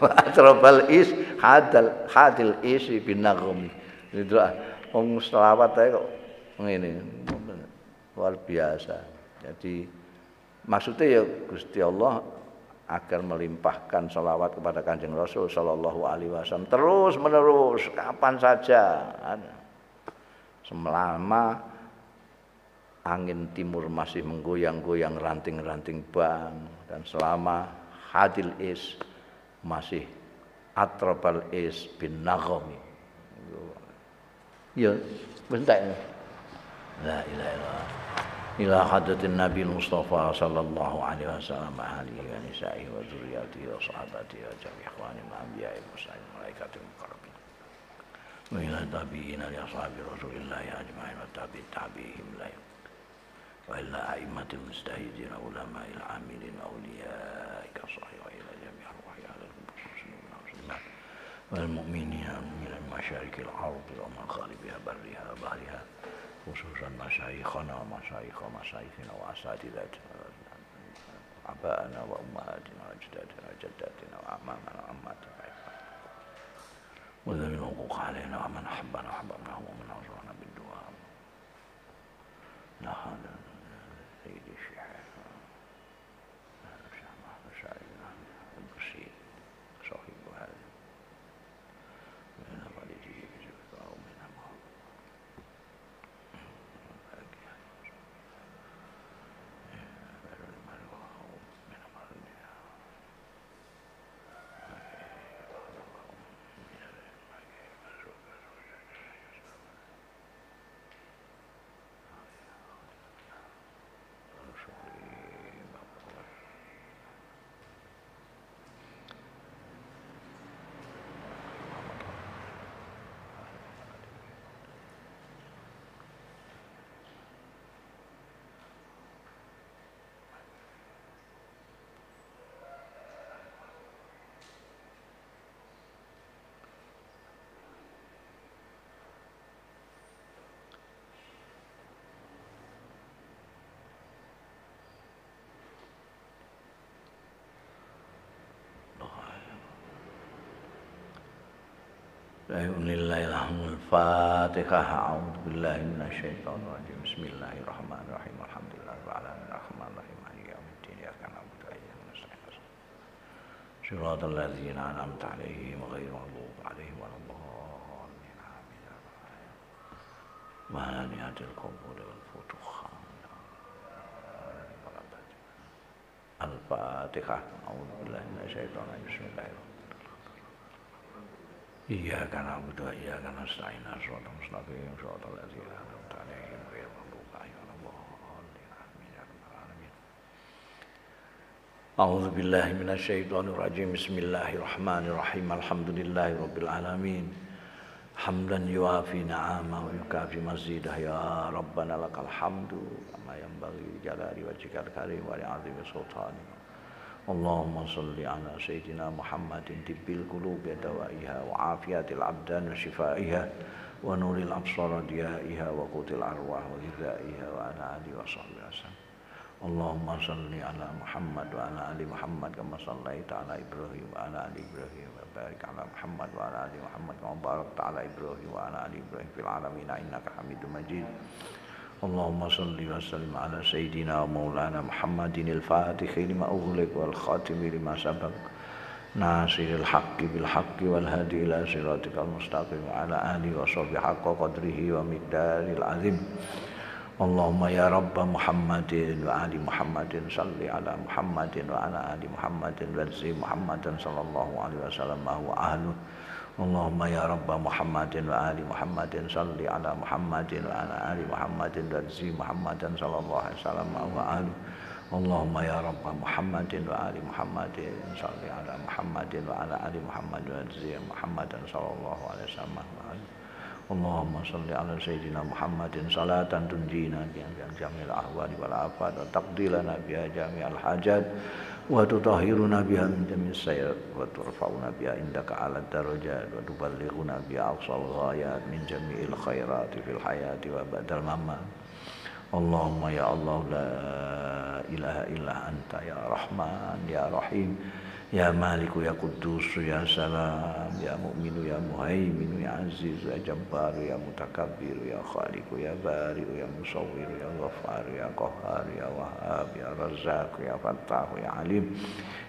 Atrobal is hadal hadil is binagum. Itu wong selawat ae kok ngene. Luar biasa. Jadi maksudnya ya Gusti Allah agar melimpahkan salawat kepada kanjeng Rasul Shallallahu Alaihi Wasallam terus menerus kapan saja selama angin timur masih menggoyang-goyang ranting-ranting bang dan selama hadil is masih atrabal is bin nagomi ya bentar la ilaha illallah إلى حضرة النبي المصطفى صلى الله عليه وسلم أهله ونسائه وذرياته وصحابته وجميع إخوانه الأنبياء والمرسلين الملائكة المقربين وإلى التابعين لأصحاب رسول الله أجمعين والتابعين تابعيهم لا وإلى أئمة المجتهدين علماء العاملين أولياء كالصحيح وإلى جميع الروح على المسلمين والمسلمات والمؤمنين من مشارك الأرض ومغاربها برها وبحرها خصوصا مشايخنا ومشايخ مشايخنا وأساتذتنا أبائنا وأمهاتنا وأجدادنا وجداتنا وأعمامنا وأماتنا وذوي الحقوق علينا ومن أحبنا أحببناه ومن أوصانا بالدعاء. لا هذا بأذن الله الحمد الفاتحة أعوذ بالله من الشيطان الرجيم بسم الله الرحمن الرحيم الحمد لله رب العالمين الرحمن الرحيم مالك يوم الدين إياك نعبد وإياك نستعين صراط الذين أنعمت عليهم غير المغضوب عليهم ولا الضالين آمين مهنيات القبول والفتوح الفاتحة أعوذ بالله من الشيطان الرجيم بسم الله الرحمن الرحيم الحمد لله رب العالمين حمدا يوافي نعمه ويكافي مزيده يا ربنا لك الحمد كما ينبغي لجلال وجهك الكريم ولعظيم سلطانك Allahumma salli ala sayyidina Muhammadin tibbil qulubi dawaiha wa afiyatil abdan wa shifaiha wa nuril absara diyaiha wa qutil arwah wa hidaiha wa ala Ali wa sahbihi wasallam Allahumma salli ala Muhammad wa ala ali Muhammad kama sallaita ala Ibrahim wa ala ali Ibrahim wa barik ala Muhammad wa ala ali Muhammad kama barakta ala Ibrahim wa ala ali Ibrahim fil alamin innaka Hamidum Majid. اللهم صل وسلم على سيدنا ومولانا محمد الفاتح لما أغلق والخاتم لما سبق ناصر الحق بالحق والهادي إلى صراطك المستقيم وعلى آله وصحبه حق قدره ومقدار العظيم اللهم يا رب محمد وآل محمد صل على محمد وعلى آل محمد وزي محمد صلى الله عليه وسلم ما هو أهله Allahumma ya Rabbah Muhammadin wa ali Muhammadin salli ala Muhammadin wa ala ali Muhammadin warzi Muhammadin sallallahu alaihi wasallam wa ali. Allahumma ya Rabbah Muhammadin wa ali Muhammadin salli ala Muhammadin wa ala ali Muhammadin warzi Muhammadin sallallahu alaihi wasallam wa ali. Allahumma salli ala Sayyidina Muhammadin salatan tunjina biha jamil ahwali wal afat wa taqdilana biha jami'al hajat wa tutahhiruna biha min jami'i sayyi'at wa turfa'una biha indaka 'ala darajat wa tuballighuna biha aqsal ghayat min jami'il khairati fil hayati wa ba'dal mamat Allahumma ya Allah la ilaha illa anta ya Rahman ya Rahim Ya Maliku ya Kudusu ya Salam ya Mu'minu ya Muhaiminu ya Azizu ya Jabbaru ya Mutakabiru ya Khaliku ya Bari ya Musawiru ya Ghafaru ya Qaharu ya Wahab ya Razaku ya Fattahu ya Alim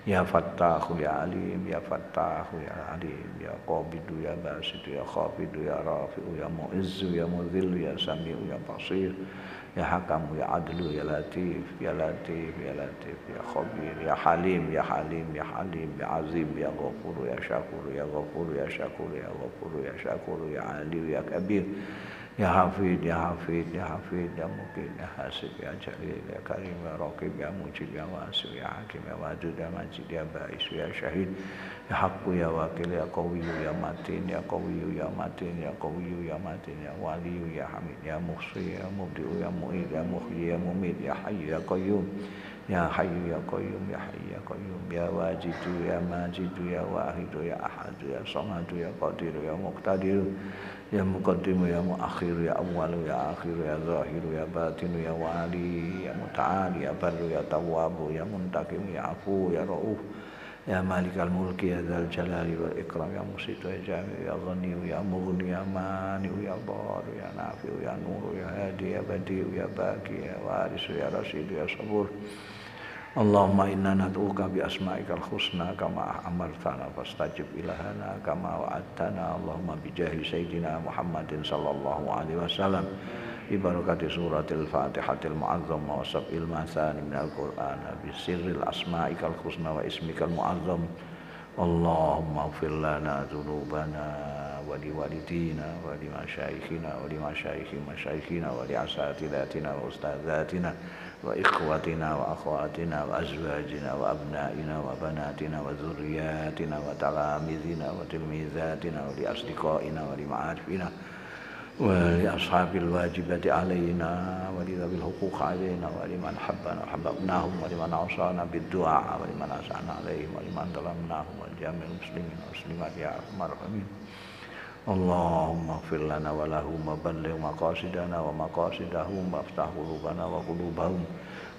ya Fattahu ya Alim ya Fattahu ya Alim ya Qabidu ya Basitu ya Khafidu ya Rafiu ya Mu'izzu ya Mudhillu ya Samiu ya Basir يا حكم يا عدل يا لطيف يا لطيف يا لطيف يا خبير يا حليم يا حليم يا حليم يا عظيم يا غفور يا شكور يا غفور يا شكور يا غفور يا شكور يا علي يا كبير يا حفيظ يا حفيظ يا حفيظ يا مقيم يا حاسب يا جليل يا كريم يا رقيب يا مجيب يا واسع يا حكيم يا واجد يا مجيد يا بائس يا شهيد Ya Hakku ya Wakil ya Qawiyu ya Matin ya Qawiyu ya Matin ya Qawiyu ya Matin ya Waliyu ya Hamid ya Muhsi ya Mubdi'u ya Mu'id ya Muhyi ya Mumid ya hayu ya Qayyum ya hayu ya Qayyum ya hayu ya Qayyum ya Wajidu ya Majidu ya Wahidu ya Ahadu ya Samadu ya Qadiru ya Muqtadiru ya Muqaddimu ya Muakhiru ya Awwalu ya Akhiru ya Zahiru ya Batinu ya Wali ya Muta'ali ya Barru ya Tawwabu ya Muntakim ya Afu ya Ra'uf يا مالك الملك يا ذا الجلال والإكرام يا مسيط يا جامع يا غني يا مغني يا مانع يا ضار يا نافع يا نور يا هادي يا بديع يا باقي يا وارث يا رشيد يا صبور اللهم إنا ندعوك بأسمائك الحسنى كما أمرتنا فاستجب إلهنا كما وعدتنا اللهم بجاه سيدنا محمد صلى الله عليه وسلم ببركة سورة الفاتحة المعظمة وسبع المثاني من القرآن بسر الأسمائك الحسنى واسمك المعظم اللهم اغفر لنا ذنوبنا ولوالدينا ولمشايخنا ولمشايخ مشايخنا ولأساتذتنا وأستاذاتنا وإخوتنا وأخواتنا وأزواجنا وأبنائنا وبناتنا وذرياتنا وتلاميذنا وتلميذاتنا ولأصدقائنا ولمعارفنا ولأصحاب الواجبات علينا ولذوي الحقوق علينا ولمن حبنا وحببناهم ولمن أوصانا بالدعاء ولمن أسعنا عليهم ولمن ظلمناهم ولجميع المسلمين والمسلمات يا أرحم الراحمين اللهم اغفر لنا ولهم وبلغ مقاصدنا ومقاصدهم وافتح قلوبنا وقلوبهم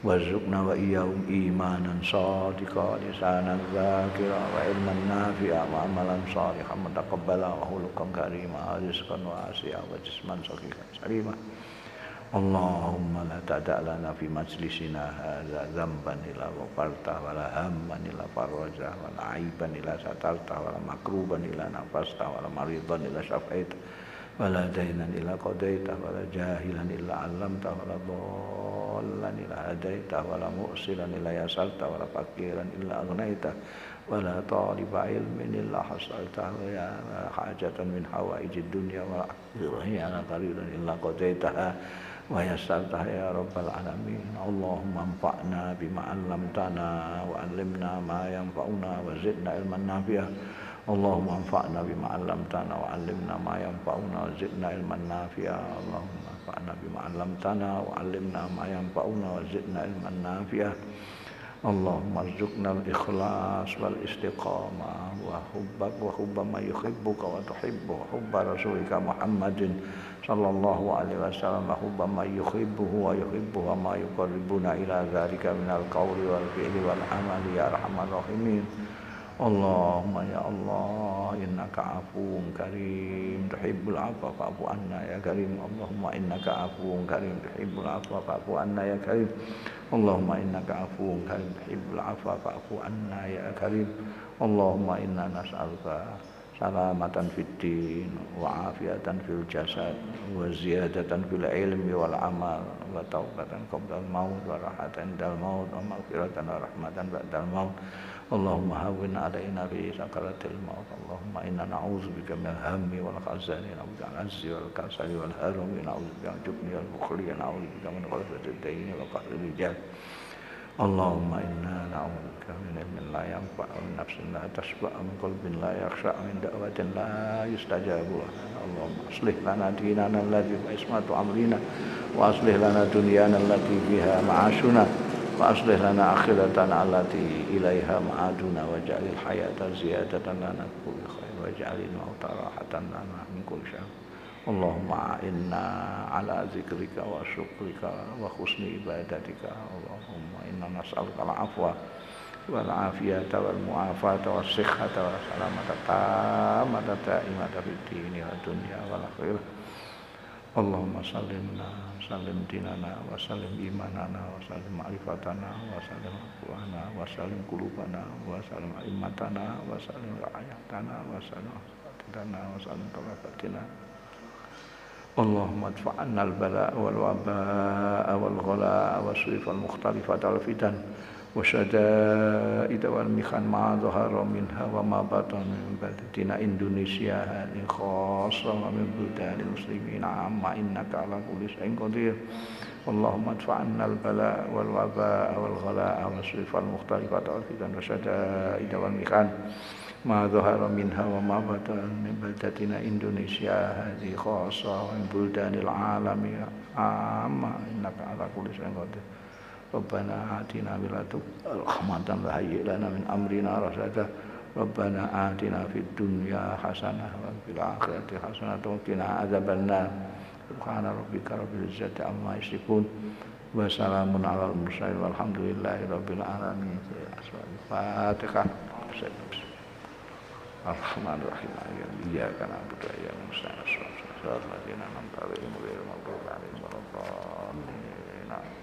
وارزقنا وإياهم إيمانا صادقا لسانا ذاكرا وعلما نافعا وعملا صالحا متقبلا وخلقا كريما رزقا واسعا وجسما صحيحا سليما اللهم لا تدع لنا في مجلسنا هذا ذنبا إلا غفرته ولا هما إلا فرجه ولا عيبا إلا سترته ولا مكروبا إلا نفسته ولا مريضا إلا شفيته wala dainan illa qadaita wala jahilan illa 'allamta wala dhallan illa hadaita wala mu'silan illa yasalta wala fakiran illa aghnaita wala taliba ilmin illa hasalta ya hajatan min hawaijid dunya wa akhirah ya qadirun illa qadaitaha wa yassartaha ya rabbal alamin. Allahumma anfa'na bima 'allamtana wa 'allimna ma yanfa'una wa zidna ilman nafi'ah. Allahumma anfa'na bima 'allamtana wa 'allimna ma yanfa'una wa zidna ilman nafi'a. Allahumma anfa'na bima 'allamtana wa 'allimna ma yanfa'una wa zidna ilman nafi'a. Allahumma arzuqna al-ikhlas wal istiqamah wa hubbak wa hubba ma yuhibbuka wa tuhibbu hubba rasulika Muhammadin sallallahu alaihi wasallam wa hubba ma yuhibbuhu wa yuhibbu wa ma yuqarribuna ila dzalika minal qawli wal fi'li wal amali ya arhamar rahimin. Allahumma ya Allah innaka afuun karim. Tuhibbul afwa fa'fu anna ya karim. Allahumma innaka afuun karim. Tuhibbul afwa fa'fu anna ya karim. Allahumma innaka afuun karim. Tuhibbul afwa fa'fu anna ya karim. Allahumma inna nas'aluka salamatan fid din wa afiatan fil jasad wa ziyadatan fil ilmi wal amal wa taubatan qablal maut wa rahatan dal maut wa maghfiratan wa rahmatan ba'dal maut. Allahumma hawin alaina bi sakaratil maut. Allahumma inna na'udzu bika min hammi wal hazani na'udzu bil azzi wal kasali wal harami na'udzu bil jubni wal bukhli na'udzu bika min ghalabatid wa Allahumma inna na'udzubika min ilmin la yanfa'u wa nafsin la tasba' min qalbin la yakhsha'u min da'watin la yustajabu Allahumma aslih lana dinana alladhi huwa ismatu amrina wa aslih lana dunyana allati fiha ma'ashuna wa aslih lana akhiratana allati ilaiha ma'aduna wa ja'lil hayata ziyadatan lana kulli khair wa mauta rahatan lana min kulli syarr Allahumma inna ala zikrika wa syukrika wa husni ibadatika. Allahumma inna nas'aluka al-afwa wal afiyata wal mu'afata wa sikhata wa salamata tamata ta'imata fi dini wa dunia wa akhirah. Allahumma salimna salim dinana wa salim imanana wa salim ma'rifatana wa salim aqwana wa salim kulubana wa salim imatana wa salim ra'ayatana wa salim wa salim talabatina اللهم ادفع عنا البلاء والوباء والغلاء والسيف المختلفة والفتن وشدائد والمخن ما ظهر منها وما بطن من بلدنا إندونيسيا هذه خاصة ومن بلدان المسلمين عامة إنك على كل شيء قدير اللهم ادفع عنا البلاء والوباء والغلاء والصيف المختلفة والفتن وشدائد والمخن ma dhahara minha wa ma min baldatina Indonesia. Hadhi khasa wa min alami. Amma innaka ala kulli syai'in qadir. Rabbana atina bil rahmatan wa hayyi lana min amrina rasada. Rabbana atina fid dunya hasanah wa fil akhirati hasanah. Wa qina Subhana rabbika rabbil izzati amma yasifun. Wa salamun alal mursalin. Walhamdulillahi rabbil alamin. Wabarakatuh Ar-Rahmanirrahim Iya karena budaya mustahil Surat Madinah Nam Tariq Mulir Mabdul Alim Walakon Nah